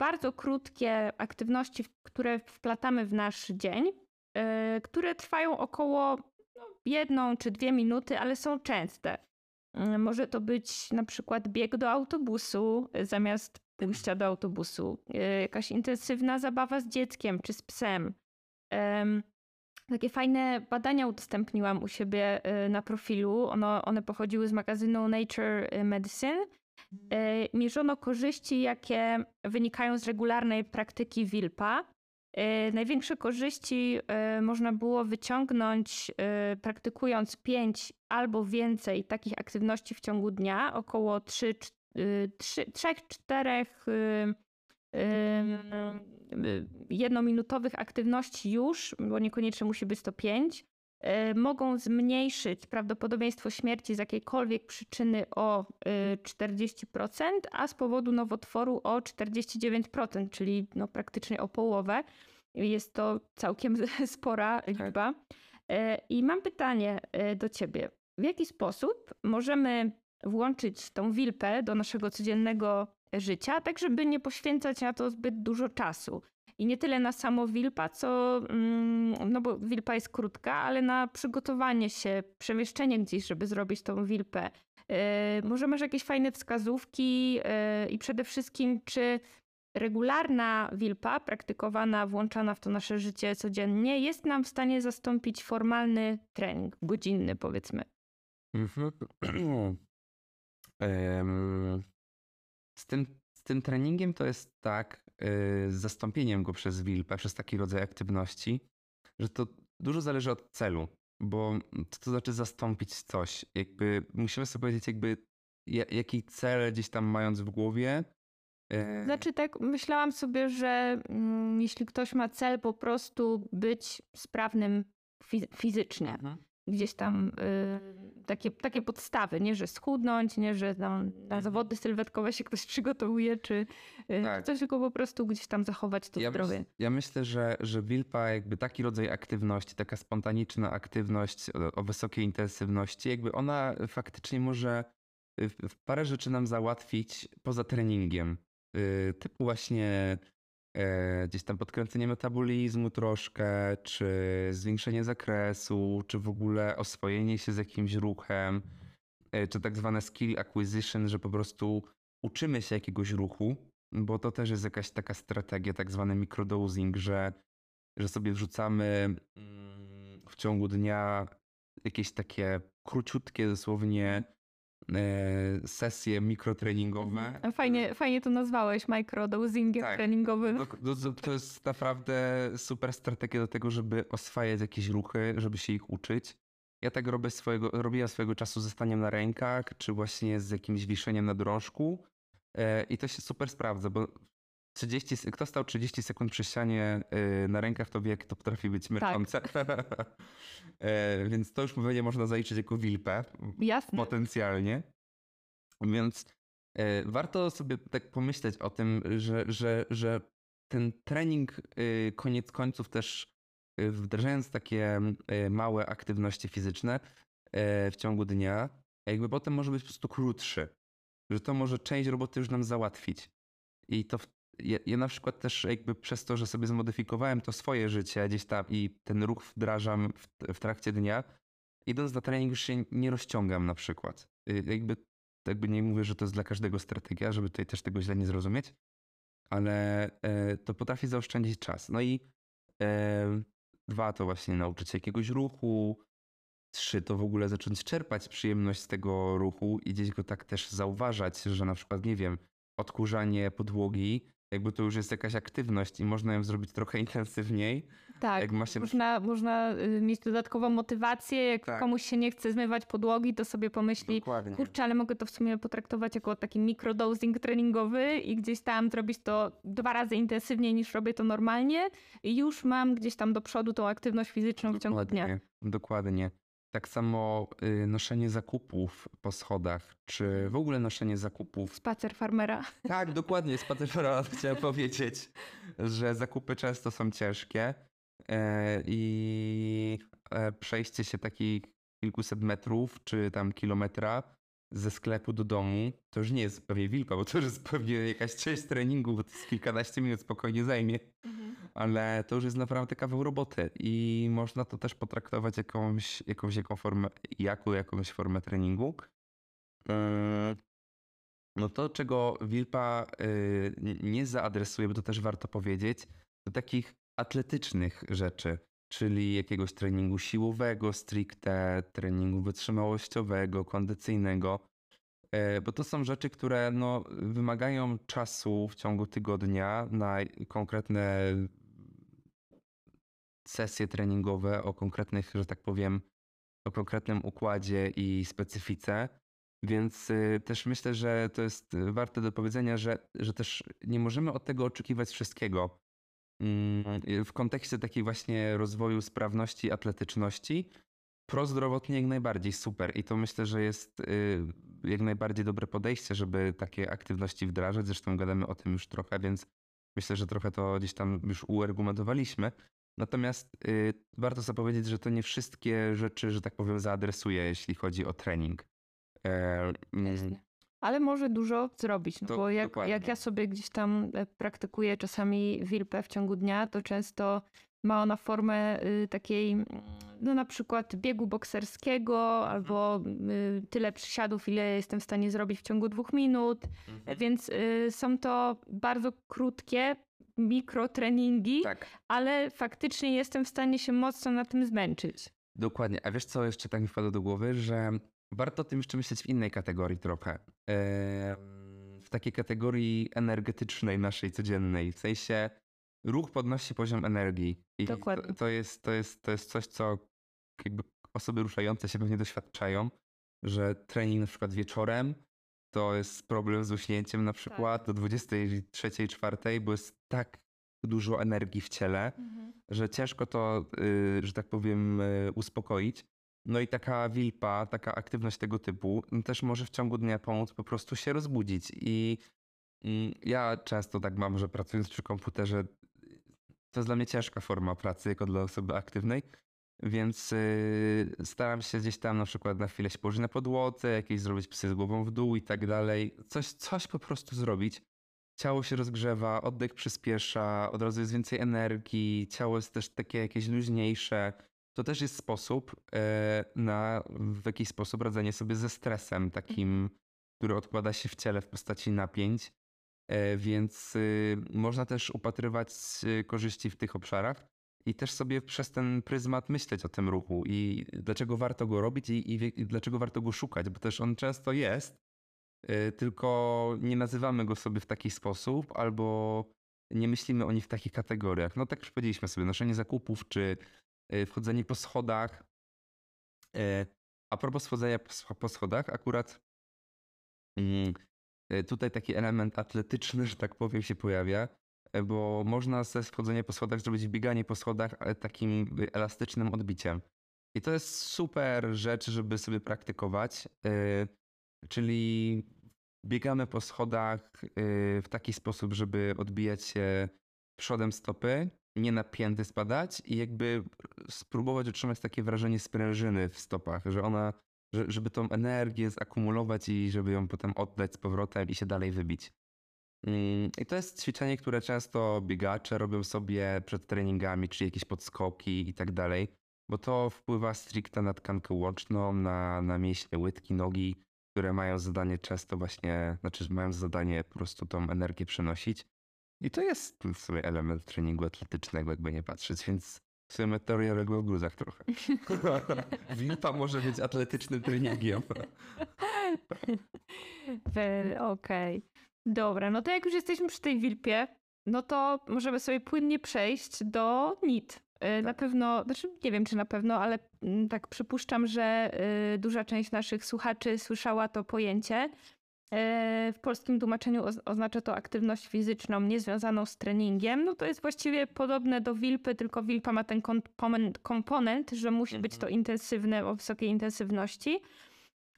bardzo krótkie aktywności, które wplatamy w nasz dzień, y, które trwają około no, jedną czy dwie minuty, ale są częste. Y, Może to być na przykład bieg do autobusu y, zamiast pójścia do autobusu, jakaś intensywna zabawa z dzieckiem czy z psem. Em, Takie fajne badania udostępniłam u siebie na profilu. One pochodziły z magazynu Nature Medicine. Y, Mierzono korzyści, jakie wynikają z regularnej praktyki WILPA. Y, Największe korzyści y, można było wyciągnąć praktykując 5 albo więcej takich aktywności w ciągu dnia, około 3, 3-4 jednominutowych aktywności już, bo niekoniecznie musi być to 5, mogą zmniejszyć prawdopodobieństwo śmierci z jakiejkolwiek przyczyny o y, 40%, a z powodu nowotworu o 49%, czyli no praktycznie o połowę. Jest to całkiem spora liczba. E, I mam pytanie do ciebie. W jaki sposób możemy włączyć tą wilpę do naszego codziennego życia, tak żeby nie poświęcać na to zbyt dużo czasu? I nie tyle na samo wilpa, co, mm, no bo wilpa jest krótka, ale na przygotowanie się, przemieszczenie gdzieś, żeby zrobić tą wilpę. E, Może masz jakieś fajne wskazówki e, i przede wszystkim, czy regularna wilpa, praktykowana, włączana w to nasze życie codziennie, jest nam w stanie zastąpić formalny trening, godzinny powiedzmy. Mhm. Z, tym, z tym treningiem to jest tak, zastąpieniem go przez wilpę, przez taki rodzaj aktywności, że to dużo zależy od celu, bo co to znaczy zastąpić coś? Jakby musimy sobie powiedzieć, jakby ja- jaki cel gdzieś tam mając w głowie. e, Znaczy tak, myślałam sobie, że mm, jeśli ktoś ma cel po prostu być sprawnym fiz- fizycznie, mhm. Gdzieś tam y, takie, takie podstawy, nie że schudnąć, nie że tam na zawody sylwetkowe się ktoś przygotowuje, czy y, Mhm. Tak. coś, tylko po prostu gdzieś tam zachować to Ja, zdrowie. myśl, ja myślę, że, że Wilpa, jakby taki rodzaj aktywności, taka spontaniczna aktywność o, o wysokiej intensywności, jakby ona faktycznie może y, w- w parę rzeczy nam załatwić poza treningiem. Y, Typu właśnie gdzieś tam podkręcenie metabolizmu troszkę, czy zwiększenie zakresu, czy w ogóle oswojenie się z jakimś ruchem, e, czy tak zwane skill acquisition, że po prostu uczymy się jakiegoś ruchu, bo to też jest jakaś taka strategia, tak zwany microdosing, że, że sobie wrzucamy mm, w ciągu dnia jakieś takie króciutkie dosłownie e, sesje mikrotreningowe. Fajnie, fajnie to nazwałeś, microdosingiem Tak. treningowym. To, to, to jest naprawdę super strategia do tego, żeby oswajać jakieś ruchy, żeby się ich uczyć. Ja tak robię swojego, robiłem swojego czasu ze staniem na rękach, czy właśnie z jakimś wiszeniem na drążku. E, I to się super sprawdza, bo 30, se- kto stał 30 sekund przy ścianie e, na rękach, to wie, jak to potrafi być męczące. e, więc to już pewnie można zaliczyć jako wilpę Jasne. potencjalnie. Więc e, warto sobie tak pomyśleć o tym, że, że, że ten trening y, koniec końców też y, wdrażając takie y, małe aktywności fizyczne e, w ciągu dnia, jakby potem może być po prostu krótszy. Że to może część roboty już nam załatwić. I to w, ja, ja na przykład też jakby przez to, że sobie zmodyfikowałem to swoje życie gdzieś tam i ten ruch wdrażam w, w trakcie dnia, idąc na trening już się nie rozciągam na przykład. Y, Jakby, jakby nie mówię, że to jest dla każdego strategia, żeby tutaj też tego źle nie zrozumieć, ale e, to potrafi zaoszczędzić czas. No i e, dwa to właśnie nauczyć się jakiegoś ruchu, trzy to w ogóle zacząć czerpać przyjemność z tego ruchu i gdzieś go tak też zauważać, że na przykład, nie wiem, odkurzanie podłogi, jakby to już jest jakaś aktywność i można ją zrobić trochę intensywniej. Tak, jak ma się- można, można y, mieć dodatkową motywację. Jak Tak. komuś się nie chce zmywać podłogi, to sobie pomyśli, Dokładnie. kurczę, ale mogę to w sumie potraktować jako taki microdosing treningowy i gdzieś tam zrobić to dwa razy intensywniej niż robię to normalnie i już mam gdzieś tam do przodu tą aktywność fizyczną w ciągu dnia. Dokładnie, dokładnie. Tak samo y, noszenie zakupów po schodach, czy w ogóle noszenie zakupów. Spacer farmera. Tak, dokładnie, spacerfera chciałem powiedzieć, że zakupy często są ciężkie e, i e, przejście się takich kilkuset metrów, czy tam kilometra ze sklepu do domu, to już nie jest pewnie wilko, bo to już jest pewnie jakaś część treningu, bo to jest kilkanaście minut spokojnie zajmie, ale to już jest naprawdę kawał roboty i można to też potraktować jakąś, jakąś, jaką formę, jako jakąś formę treningu. Yy, No to, czego Wilpa n- nie zaadresuje, bo to też warto powiedzieć, to takich atletycznych rzeczy, czyli jakiegoś treningu siłowego stricte, treningu wytrzymałościowego, kondycyjnego, yy, bo to są rzeczy, które no, wymagają czasu w ciągu tygodnia na konkretne sesje treningowe o konkretnych, że tak powiem, o konkretnym układzie i specyfice. Więc y, też myślę, że to jest warte do powiedzenia, że, że też nie możemy od tego oczekiwać wszystkiego. Mm, W kontekście takiej właśnie rozwoju sprawności, atletyczności, prozdrowotnie jak najbardziej super. I to myślę, że jest y, jak najbardziej dobre podejście, żeby takie aktywności wdrażać. Zresztą gadamy o tym już trochę, więc myślę, że trochę to gdzieś tam już uargumentowaliśmy. Natomiast y, warto sobie powiedzieć, że to nie wszystkie rzeczy, że tak powiem, zaadresuje, jeśli chodzi o trening. Ale może dużo zrobić, no To- bo jak, dokładnie. jak ja sobie gdzieś tam e, praktykuję czasami wilpę w ciągu dnia, to często ma ona formę y, takiej, mm, no na przykład biegu bokserskiego albo y, tyle przysiadów, ile jestem w stanie zrobić w ciągu dwóch minut, Mhm. więc y, są to bardzo krótkie mikrotreningi, Tak, ale faktycznie jestem w stanie się mocno na tym zmęczyć. dokładnie. A wiesz co jeszcze tak mi wpadło do głowy, że warto o tym jeszcze myśleć w innej kategorii trochę. W takiej kategorii energetycznej naszej, codziennej. W sensie ruch podnosi poziom energii. I Dokładnie. To, to, jest, to, jest, to jest coś, co jakby osoby ruszające się pewnie doświadczają, że trening na przykład wieczorem to jest problem z uśnięciem na przykład do 23, 4, bo jest tak dużo energii w ciele, że ciężko to, y, że tak powiem, y, uspokoić. No i taka wilpa, taka aktywność tego typu no też może w ciągu dnia pomóc po prostu się rozbudzić. I mm, ja często tak mam, że pracując przy komputerze, to jest dla mnie ciężka forma pracy, jako dla osoby aktywnej, więc y, staram się gdzieś tam na przykład na chwilę się położyć na podłodze, jakieś zrobić psy z głową w dół i tak dalej. Coś, coś po prostu zrobić. Ciało się rozgrzewa, oddech przyspiesza, od razu jest więcej energii, ciało jest też takie jakieś luźniejsze. To też jest sposób e, na w jakiś sposób radzenie sobie ze stresem takim, który odkłada się w ciele w postaci napięć. E, Więc y, można też upatrywać y, korzyści w tych obszarach i też sobie przez ten pryzmat myśleć o tym ruchu i dlaczego warto go robić i, i, dlaczego warto go szukać, bo też on często jest, y, tylko nie nazywamy go sobie w taki sposób albo nie myślimy o nich w takich kategoriach. No tak już powiedzieliśmy sobie, noszenie zakupów czy wchodzenie po schodach. Y, A propos wchodzenia po sch- po schodach, akurat mm, y, tutaj taki element atletyczny, że tak powiem, się pojawia, bo można ze wchodzenia po schodach zrobić bieganie po schodach, ale takim elastycznym odbiciem. I to jest super rzecz, żeby sobie praktykować. Czyli biegamy po schodach w taki sposób, żeby odbijać się przodem stopy, nie na pięty spadać i jakby spróbować utrzymać takie wrażenie sprężyny w stopach, że ona, że, żeby tą energię zakumulować i żeby ją potem oddać z powrotem i się dalej wybić. Mm, I to jest ćwiczenie, które często biegacze robią sobie przed treningami, czy jakieś podskoki i tak dalej, bo to wpływa stricte na tkankę łączną, na, na mięśnie łydki, nogi, które mają zadanie często właśnie, znaczy mają zadanie po prostu tą energię przenosić. I to jest w sumie element treningu atletycznego, jakby nie patrzeć, więc w sumie teoria w gruzach trochę. Wilpa może być atletycznym treningiem. Okej. Dobra, no to jak już jesteśmy przy tej wilpie, no to możemy sobie płynnie przejść do NIT. Y, Na pewno, znaczy nie wiem czy na pewno, ale mm, tak przypuszczam, że y, duża część naszych słuchaczy słyszała to pojęcie. E, w polskim tłumaczeniu oznacza to aktywność fizyczną niezwiązaną z treningiem. No to jest właściwie podobne do wilpy, tylko wilpa ma ten komponent, że musi być to mhm. intensywne, o wysokiej intensywności.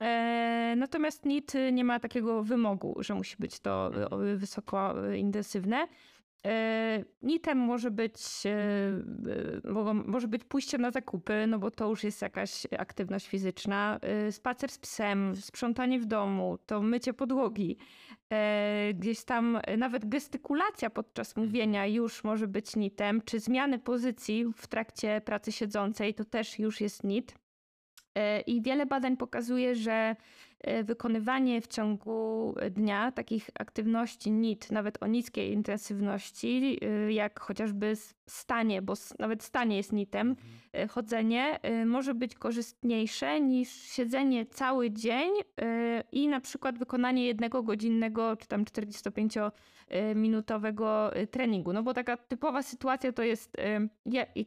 E, natomiast NIT nie ma takiego wymogu, że musi być to mhm. wysoko intensywne. E, Nitem może być, może być pójście na zakupy, no bo to już jest jakaś aktywność fizyczna. Spacer z psem, sprzątanie w domu, to mycie podłogi. Gdzieś tam nawet gestykulacja podczas mówienia już może być nitem, czy zmiany pozycji w trakcie pracy siedzącej to też już jest nit. I wiele badań pokazuje, że wykonywanie w ciągu dnia takich aktywności NIT, nawet o niskiej intensywności, e, jak chociażby stanie, bo nawet stanie jest NITem, mhm. e, chodzenie może być korzystniejsze niż siedzenie cały dzień i na przykład wykonanie jednego godzinnego czy tam 45-minutowego treningu. No bo taka typowa sytuacja to jest,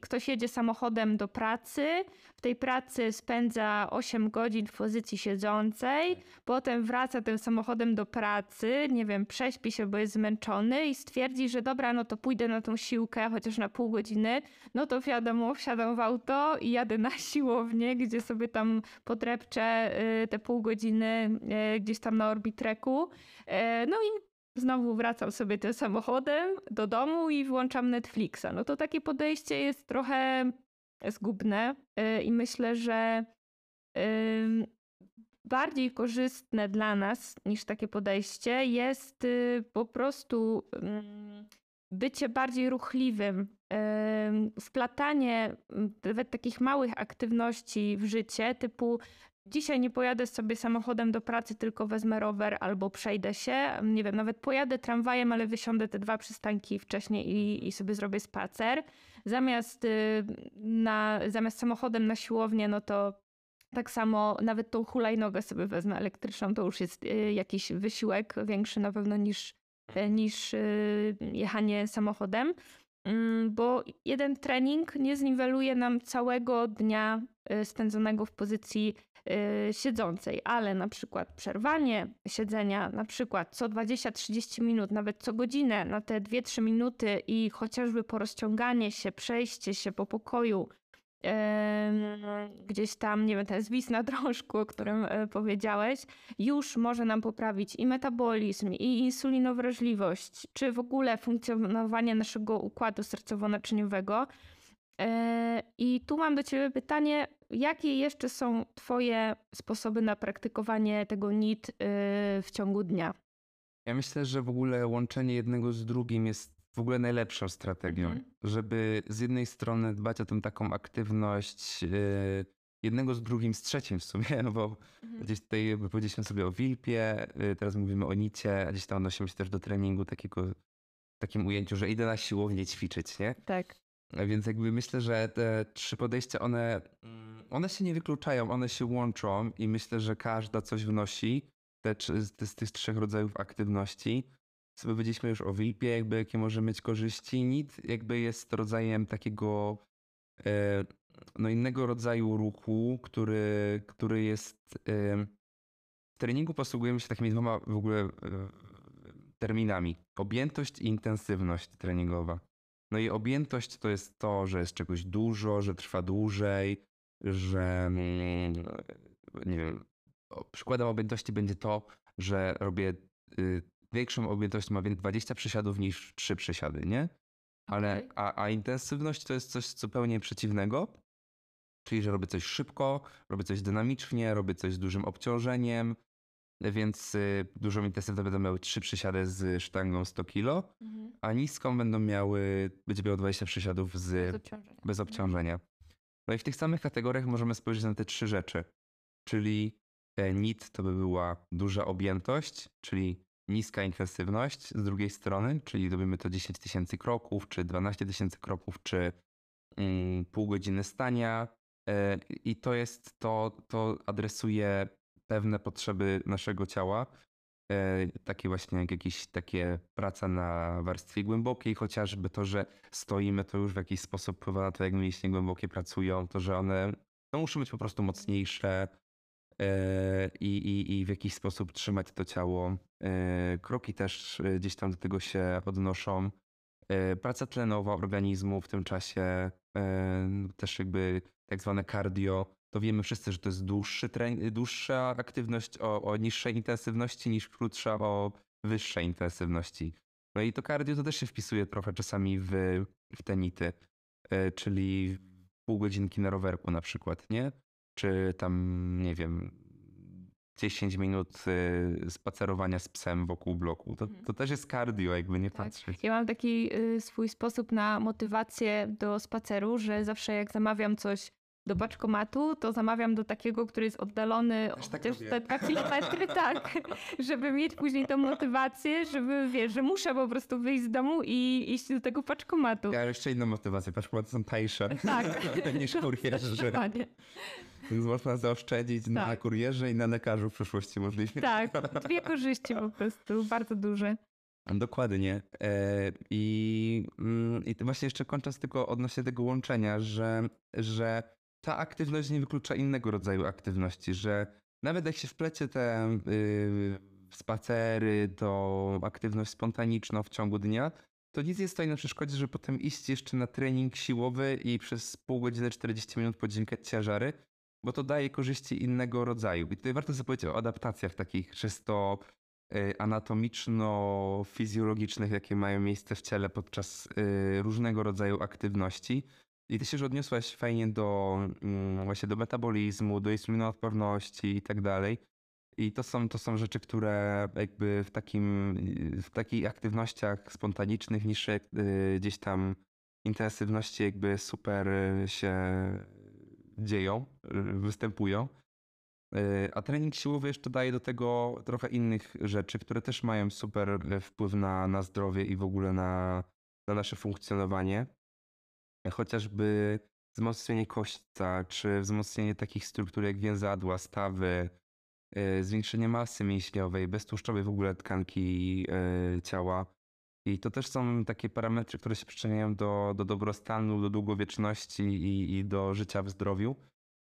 ktoś jedzie samochodem do pracy, w tej pracy spędza 8 godzin w pozycji siedzącej, potem wraca tym samochodem do pracy, nie wiem, prześpi się, bo jest zmęczony i stwierdzi, że dobra, no to pójdę na tą siłkę, chociaż na pół godziny, no to wiadomo, wsiadam w auto i jadę na siłownię, gdzie sobie tam potrepczę y, te pół godziny y, gdzieś tam na orbitreku. Y, no i znowu wracam sobie tym samochodem do domu i włączam Netflixa. No to takie podejście jest trochę zgubne i myślę, że bardziej korzystne dla nas niż takie podejście jest y, po prostu mm, bycie bardziej ruchliwym, wplatanie mm, nawet takich małych aktywności w życie, typu dzisiaj nie pojadę sobie samochodem do pracy, tylko wezmę rower albo przejdę się, nie wiem, nawet pojadę tramwajem, ale wysiądę te dwa przystanki wcześniej i, i sobie zrobię spacer. Zamiast, y, na, zamiast samochodem na siłownię, no to tak samo nawet tą hulajnogę sobie wezmę elektryczną, to już jest y, jakiś wysiłek większy na pewno niż, y, niż y, jechanie samochodem, mm, bo jeden trening nie zniweluje nam całego dnia spędzonego w pozycji siedzącej, ale na przykład przerwanie siedzenia, na przykład co 20-30 minut, nawet co godzinę na te 2-3 minuty i chociażby porozciąganie się, przejście się po pokoju, gdzieś tam, nie wiem, ten zwis na drążku, o którym e, powiedziałeś, już może nam poprawić i metabolizm, i insulinowrażliwość, czy w ogóle funkcjonowanie naszego układu sercowo-naczyniowego. E, I tu mam do Ciebie pytanie, jakie jeszcze są Twoje sposoby na praktykowanie tego NIT e, w ciągu dnia? Ja myślę, że w ogóle łączenie jednego z drugim jest w ogóle najlepszą strategią, mhm. żeby z jednej strony dbać o tą taką aktywność yy, jednego z drugim, z trzecim w sumie, no bo mhm. gdzieś tutaj powiedzieliśmy sobie o Wilpie, yy, teraz mówimy o Nicie, a gdzieś tam odnosimy się też do treningu takiego, w takim ujęciu, że idę na siłownię ćwiczyć, nie? Tak. Więc jakby myślę, że te trzy podejścia, one, mm, one się nie wykluczają, one się łączą i myślę, że każda coś wnosi te, z tych trzech rodzajów aktywności sobie powiedzieliśmy już o VIP-ie, jakby jakie może mieć korzyści. NIT jakby jest rodzajem takiego e, no innego rodzaju ruchu, który, który jest w treningu posługujemy się takimi dwoma w ogóle e, terminami. Objętość i intensywność treningowa. No i objętość to jest to, że jest czegoś dużo, że trwa dłużej, że mm, nie wiem, przykładem objętości będzie to, że robię y, większą objętość ma więc 20 przysiadów niż 3 przysiady, nie? Ale, okay. a, a intensywność to jest coś zupełnie przeciwnego, czyli że robię coś szybko, robię coś dynamicznie, robię coś z dużym obciążeniem, więc y, dużą intensywność będą miały 3 przysiady z sztangą 100 kg, mhm. a niską będą miały, będzie miało 20 przysiadów z, bez obciążenia. Bez obciążenia. No i w tych samych kategoriach możemy spojrzeć na te trzy rzeczy, czyli NIT to by była duża objętość, czyli niska intensywność z drugiej strony, czyli robimy to 10 tysięcy kroków, czy 12 tysięcy kroków, czy mm, pół godziny stania. E, I to jest to, to adresuje pewne potrzeby naszego ciała. E, takie właśnie jak jakieś takie praca na warstwie głębokiej, chociażby to, że stoimy, to już w jakiś sposób wpływa na to, jak mięśnie głębokie pracują, to, że one no, muszą być po prostu mocniejsze, i, i, i w jakiś sposób trzymać to ciało. E, Kroki też e, gdzieś tam do tego się odnoszą. E, Praca tlenowa organizmu w tym czasie, e, też jakby tak zwane cardio, to wiemy wszyscy, że to jest dłuższy dłuższa aktywność o, o niższej intensywności niż krótsza o wyższej intensywności. No i to cardio to też się wpisuje trochę czasami w, w te nity, e, czyli pół godzinki na rowerku na przykład, nie? Czy tam, nie wiem, 10 minut e, spacerowania z psem wokół bloku. To, Mhm. to też jest cardio, jakby nie Tak. patrzeć. Ja mam taki y, swój sposób na motywację do spaceru, że zawsze jak zamawiam coś do paczkomatu, to zamawiam do takiego, który jest oddalony Też tak chociaż robię. te dwa kilometry, tak, żeby mieć później tą motywację, żeby, wiesz, że muszę po prostu wyjść z domu i iść do tego paczkomatu. Ja jeszcze inną motywację, paczkomaty są tańsze Tak. niż kurierzy. Więc można zaoszczędzić na Tak. kurierze i na lekarzu w przyszłości możliwie. Tak, dwie korzyści po prostu, bardzo duże. Dokładnie. E, I, mm, I właśnie jeszcze kończąc tylko odnośnie tego łączenia, że, że ta aktywność nie wyklucza innego rodzaju aktywności, że nawet jak się wplecie te y, spacery, to aktywność spontaniczną w ciągu dnia, to nic nie stoi na przeszkodzie, żeby potem iść jeszcze na trening siłowy i przez pół godziny, 40 minut podźwigać ciężary, bo to daje korzyści innego rodzaju. I tutaj warto sobie powiedzieć o adaptacjach takich czysto y, anatomiczno-fizjologicznych, jakie mają miejsce w ciele podczas y, różnego rodzaju aktywności. I ty się już odniosłaś fajnie do mm, właśnie do metabolizmu, do insulinoodporności i tak dalej. I to są, to są rzeczy, które jakby w takim, w takich aktywnościach spontanicznych, niższej y, gdzieś tam intensywności jakby super się dzieją, y, występują. Y, A trening siłowy jeszcze daje do tego trochę innych rzeczy, które też mają super wpływ na, na zdrowie i w ogóle na, na nasze funkcjonowanie. Chociażby wzmocnienie kośćca, czy wzmocnienie takich struktur jak więzadła, stawy, y, zwiększenie masy mięśniowej, beztłuszczowej w ogóle tkanki y, ciała. I to też są takie parametry, które się przyczyniają do, do dobrostanu, do długowieczności i, i do życia w zdrowiu,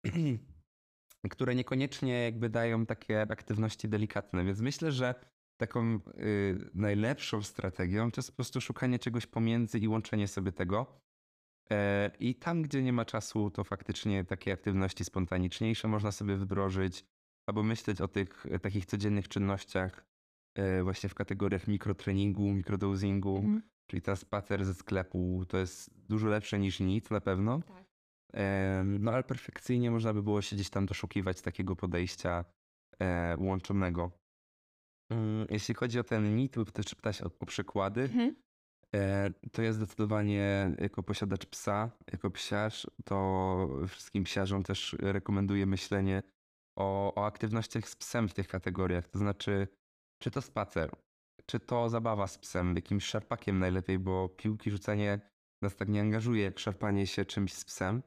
które niekoniecznie jakby dają takie aktywności delikatne. Więc myślę, że taką y, najlepszą strategią to jest po prostu szukanie czegoś pomiędzy i łączenie sobie tego. E, I tam, gdzie nie ma czasu, to faktycznie takie aktywności spontaniczniejsze można sobie wdrożyć, albo myśleć o tych e, takich codziennych czynnościach e, właśnie w kategoriach mikrotreningu, mikrodosingu, Mhm. czyli ten spacer ze sklepu to jest dużo lepsze niż nic na pewno. Tak. No ale perfekcyjnie można by było się gdzieś tam doszukiwać takiego podejścia łączonego. Mm, Jeśli chodzi o ten mit, lub też pytać o, o przykłady, Mhm. E, to ja zdecydowanie jako posiadacz psa, jako psiarz, to wszystkim psiarzom też rekomenduję myślenie o, o aktywnościach z psem w tych kategoriach. To znaczy, czy to spacer, czy to zabawa z psem, jakimś szarpakiem najlepiej, bo piłki rzucanie nas tak nie angażuje, jak szarpanie się czymś z psem.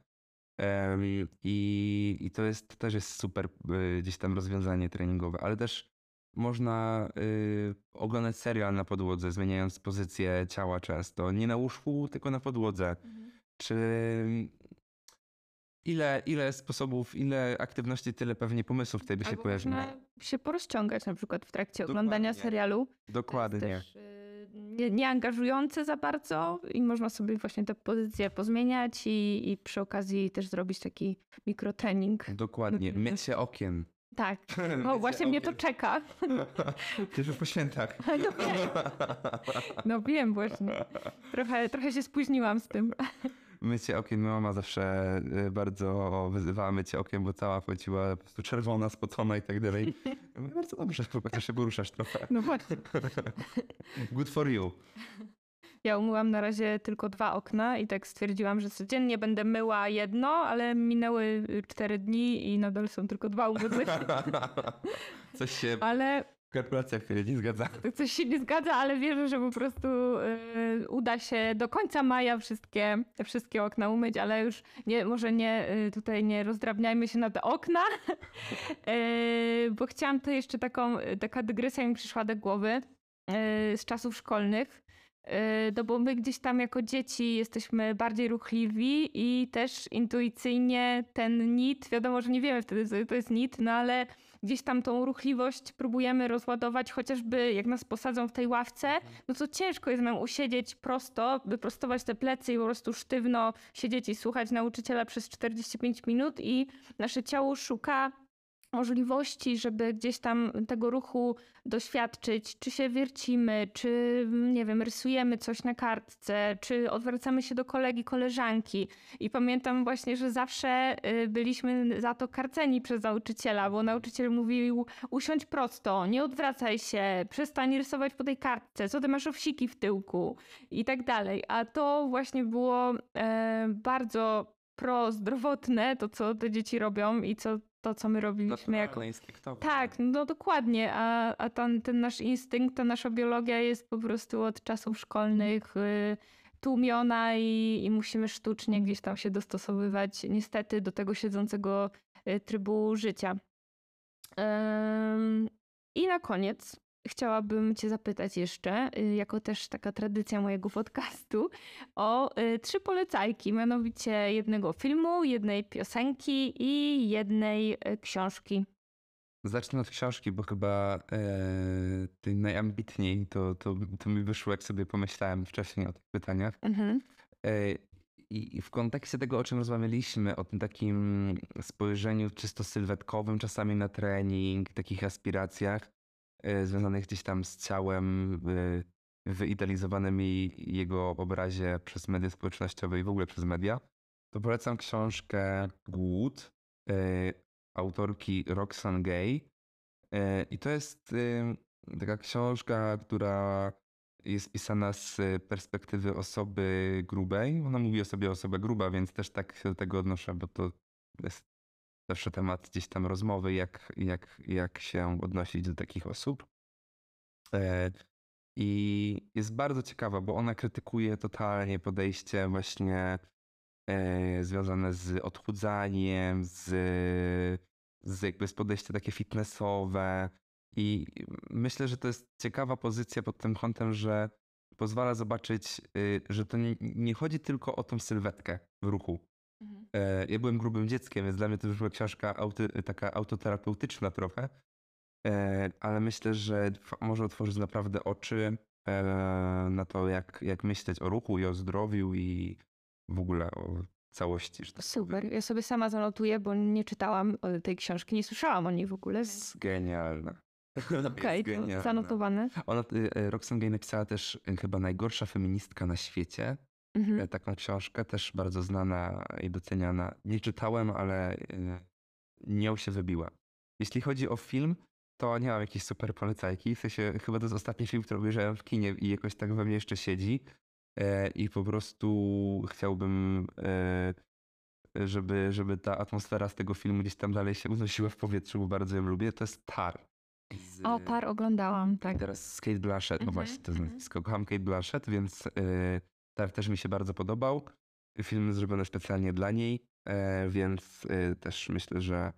Em, I, I to jest to też jest super y, gdzieś tam rozwiązanie treningowe, ale też można y, oglądać serial na podłodze, zmieniając pozycję ciała często. Nie na łóżku, tylko na podłodze. Mhm. Czy ile, ile sposobów, ile aktywności, tyle pewnie pomysłów tutaj by się Albo pojawiło. można się porozciągać na przykład w trakcie oglądania Dokładnie. serialu. To Dokładnie. jest też y, nie, nie angażujące za bardzo i można sobie właśnie te pozycje pozmieniać i, i przy okazji też zrobić taki mikrotrening. Dokładnie. Mycie okien. Tak, bo właśnie mnie to czeka. Już po świętach. No wiem, no wiem właśnie. Trochę, trochę się spóźniłam z tym. Mycie okien, moja mama zawsze y, bardzo wyzywała mycie okien, bo cała chodziła po prostu czerwona, spocona i tak dalej. Bardzo dobrze, chociaż się poruszasz trochę. No właśnie. Good for you. Ja umyłam na razie tylko dwa okna i tak stwierdziłam, że codziennie będę myła jedno, ale minęły y, cztery dni i nadal są tylko dwa umyte. Coś się Ale w kalkulacjach nie zgadza. coś się nie zgadza, ale wierzę, że po prostu y, uda się do końca maja wszystkie, wszystkie okna umyć, ale już nie, może nie, y, tutaj nie rozdrabniajmy się na te okna, y, bo chciałam to jeszcze taką, taka dygresja mi przyszła do głowy y, z czasów szkolnych. Yy, No bo my gdzieś tam jako dzieci jesteśmy bardziej ruchliwi i też intuicyjnie ten nit, wiadomo, że nie wiemy wtedy, co to jest nit, no ale gdzieś tam tą ruchliwość próbujemy rozładować, chociażby jak nas posadzą w tej ławce, no to ciężko jest nam usiedzieć prosto, wyprostować te plecy i po prostu sztywno siedzieć i słuchać nauczyciela przez 45 minut i nasze ciało szuka możliwości, żeby gdzieś tam tego ruchu doświadczyć, czy się wiercimy, czy nie wiem, rysujemy coś na kartce, czy odwracamy się do kolegi, koleżanki. I pamiętam właśnie, że zawsze y, byliśmy za to karceni przez nauczyciela, bo nauczyciel mówił usiądź prosto, nie odwracaj się, przestań rysować po tej kartce, co ty masz owsiki w tyłku i tak dalej. A to właśnie było e, bardzo prozdrowotne, to co te dzieci robią i co to, co my robiliśmy jako Naturalne, instynktowne. tak, no dokładnie, a, a ten, ten nasz instynkt, ta nasza biologia jest po prostu od czasów szkolnych y, tłumiona i, i musimy sztucznie gdzieś tam się dostosowywać niestety do tego siedzącego y, trybu życia. Ym, I na koniec chciałabym cię zapytać jeszcze, y, jako też taka tradycja mojego podcastu, o y, trzy polecajki, mianowicie jednego filmu, jednej piosenki i jednej y, książki. Zacznę od książki, bo chyba e, najambitniej to, to, to mi wyszło, jak sobie pomyślałem wcześniej o tych pytaniach. Mhm. E, I w kontekście tego, o czym rozmawialiśmy, o tym takim spojrzeniu czysto sylwetkowym, czasami na trening, takich aspiracjach związanych gdzieś tam z ciałem, e, wyidealizowanymi jego obrazie przez media społecznościowe i w ogóle przez media, to polecam książkę Głód e, autorki Roxane Gay. E, I to jest e, taka książka, która jest pisana z perspektywy osoby grubej. Ona mówi o sobie osoba gruba, więc też tak się do tego odnoszę, bo to jest zawsze temat gdzieś tam rozmowy, jak, jak, jak się odnosić do takich osób. E, I jest bardzo ciekawa, bo ona krytykuje totalnie podejście właśnie e, związane z odchudzaniem, z, z jakby z podejście takie fitnessowe. I myślę, że to jest ciekawa pozycja pod tym kątem, że pozwala zobaczyć, y, że to nie, nie chodzi tylko o tą sylwetkę w ruchu. E, Ja byłem grubym dzieckiem, więc dla mnie to już była książka auty, taka autoterapeutyczna trochę, E, ale myślę, że może otworzyć naprawdę oczy e, na to, jak, jak myśleć o ruchu i o zdrowiu i w ogóle o całości. tak powiem. Super. Ja sobie sama zanotuję, bo nie czytałam tej książki, nie słyszałam o niej w ogóle. Jest genialna. Okej, genialna. zanotowane. Ona, Roxane Gay napisała też chyba najgorsza feministka na świecie. Mhm. E, Taką książkę, też bardzo znana i doceniana. Nie czytałem, ale y, nią się wybiła. Jeśli chodzi o film, to nie mam jakiejś super polecajki. W sensie, chyba to jest ostatni film, który obejrzałem w kinie i jakoś tak we mnie jeszcze siedzi. E, I po prostu chciałbym, e, żeby, żeby ta atmosfera z tego filmu gdzieś tam dalej się unosiła w powietrzu, bo bardzo ją lubię. To jest Tar. Z- O, Tar oglądałam, tak. teraz z Kate Blanchett, no Mhm, właśnie, to jest mhm. nazwisko. Kocham Kate Blanchett, więc tak też mi się bardzo podobał. Film zrobiony specjalnie dla niej, e, więc y, też myślę, że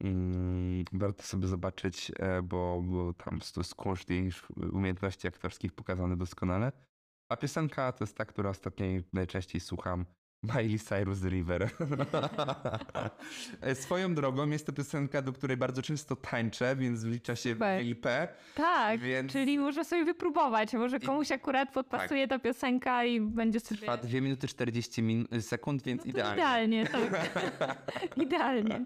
mm, warto sobie zobaczyć, e, bo, bo tam kunszt i umiejętności aktorskich pokazane doskonale. A piosenka to jest ta, która ostatnio najczęściej słucham. Miley Cyrus River. Swoją drogą jest to piosenka, do której bardzo często tańczę, więc wlicza się w Super. VIP. Tak, Więc- czyli można sobie wypróbować. Może I- komuś akurat podpasuje ta piosenka i będzie sobie... Trwa 2 minuty 40 min- sekund, więc No idealnie. idealnie, tak. idealnie.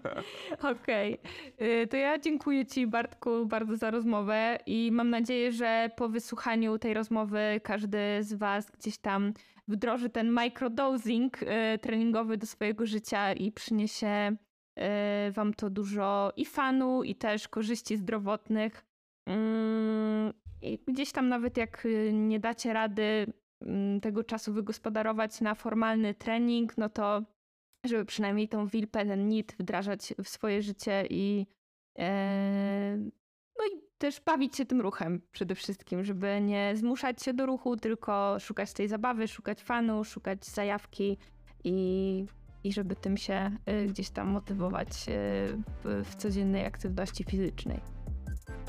Okej. Y, To ja dziękuję Ci, Bartku, bardzo za rozmowę i mam nadzieję, że po wysłuchaniu tej rozmowy każdy z Was gdzieś tam wdroży ten microdosing y, treningowy do swojego życia i przyniesie y, Wam to dużo i fanu, i też korzyści zdrowotnych. Mm, I gdzieś tam nawet jak y, nie dacie rady mm, tego czasu wygospodarować na formalny trening, no to żeby przynajmniej tą wilpę, ten nit wdrażać w swoje życie i e, no i też bawić się tym ruchem przede wszystkim, żeby nie zmuszać się do ruchu, tylko szukać tej zabawy, szukać fanu, szukać zajawki i, i żeby tym się y, gdzieś tam motywować y, w, w codziennej aktywności fizycznej.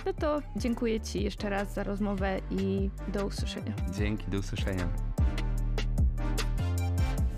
No to dziękuję Ci jeszcze raz za rozmowę i do usłyszenia. Dzięki, do usłyszenia.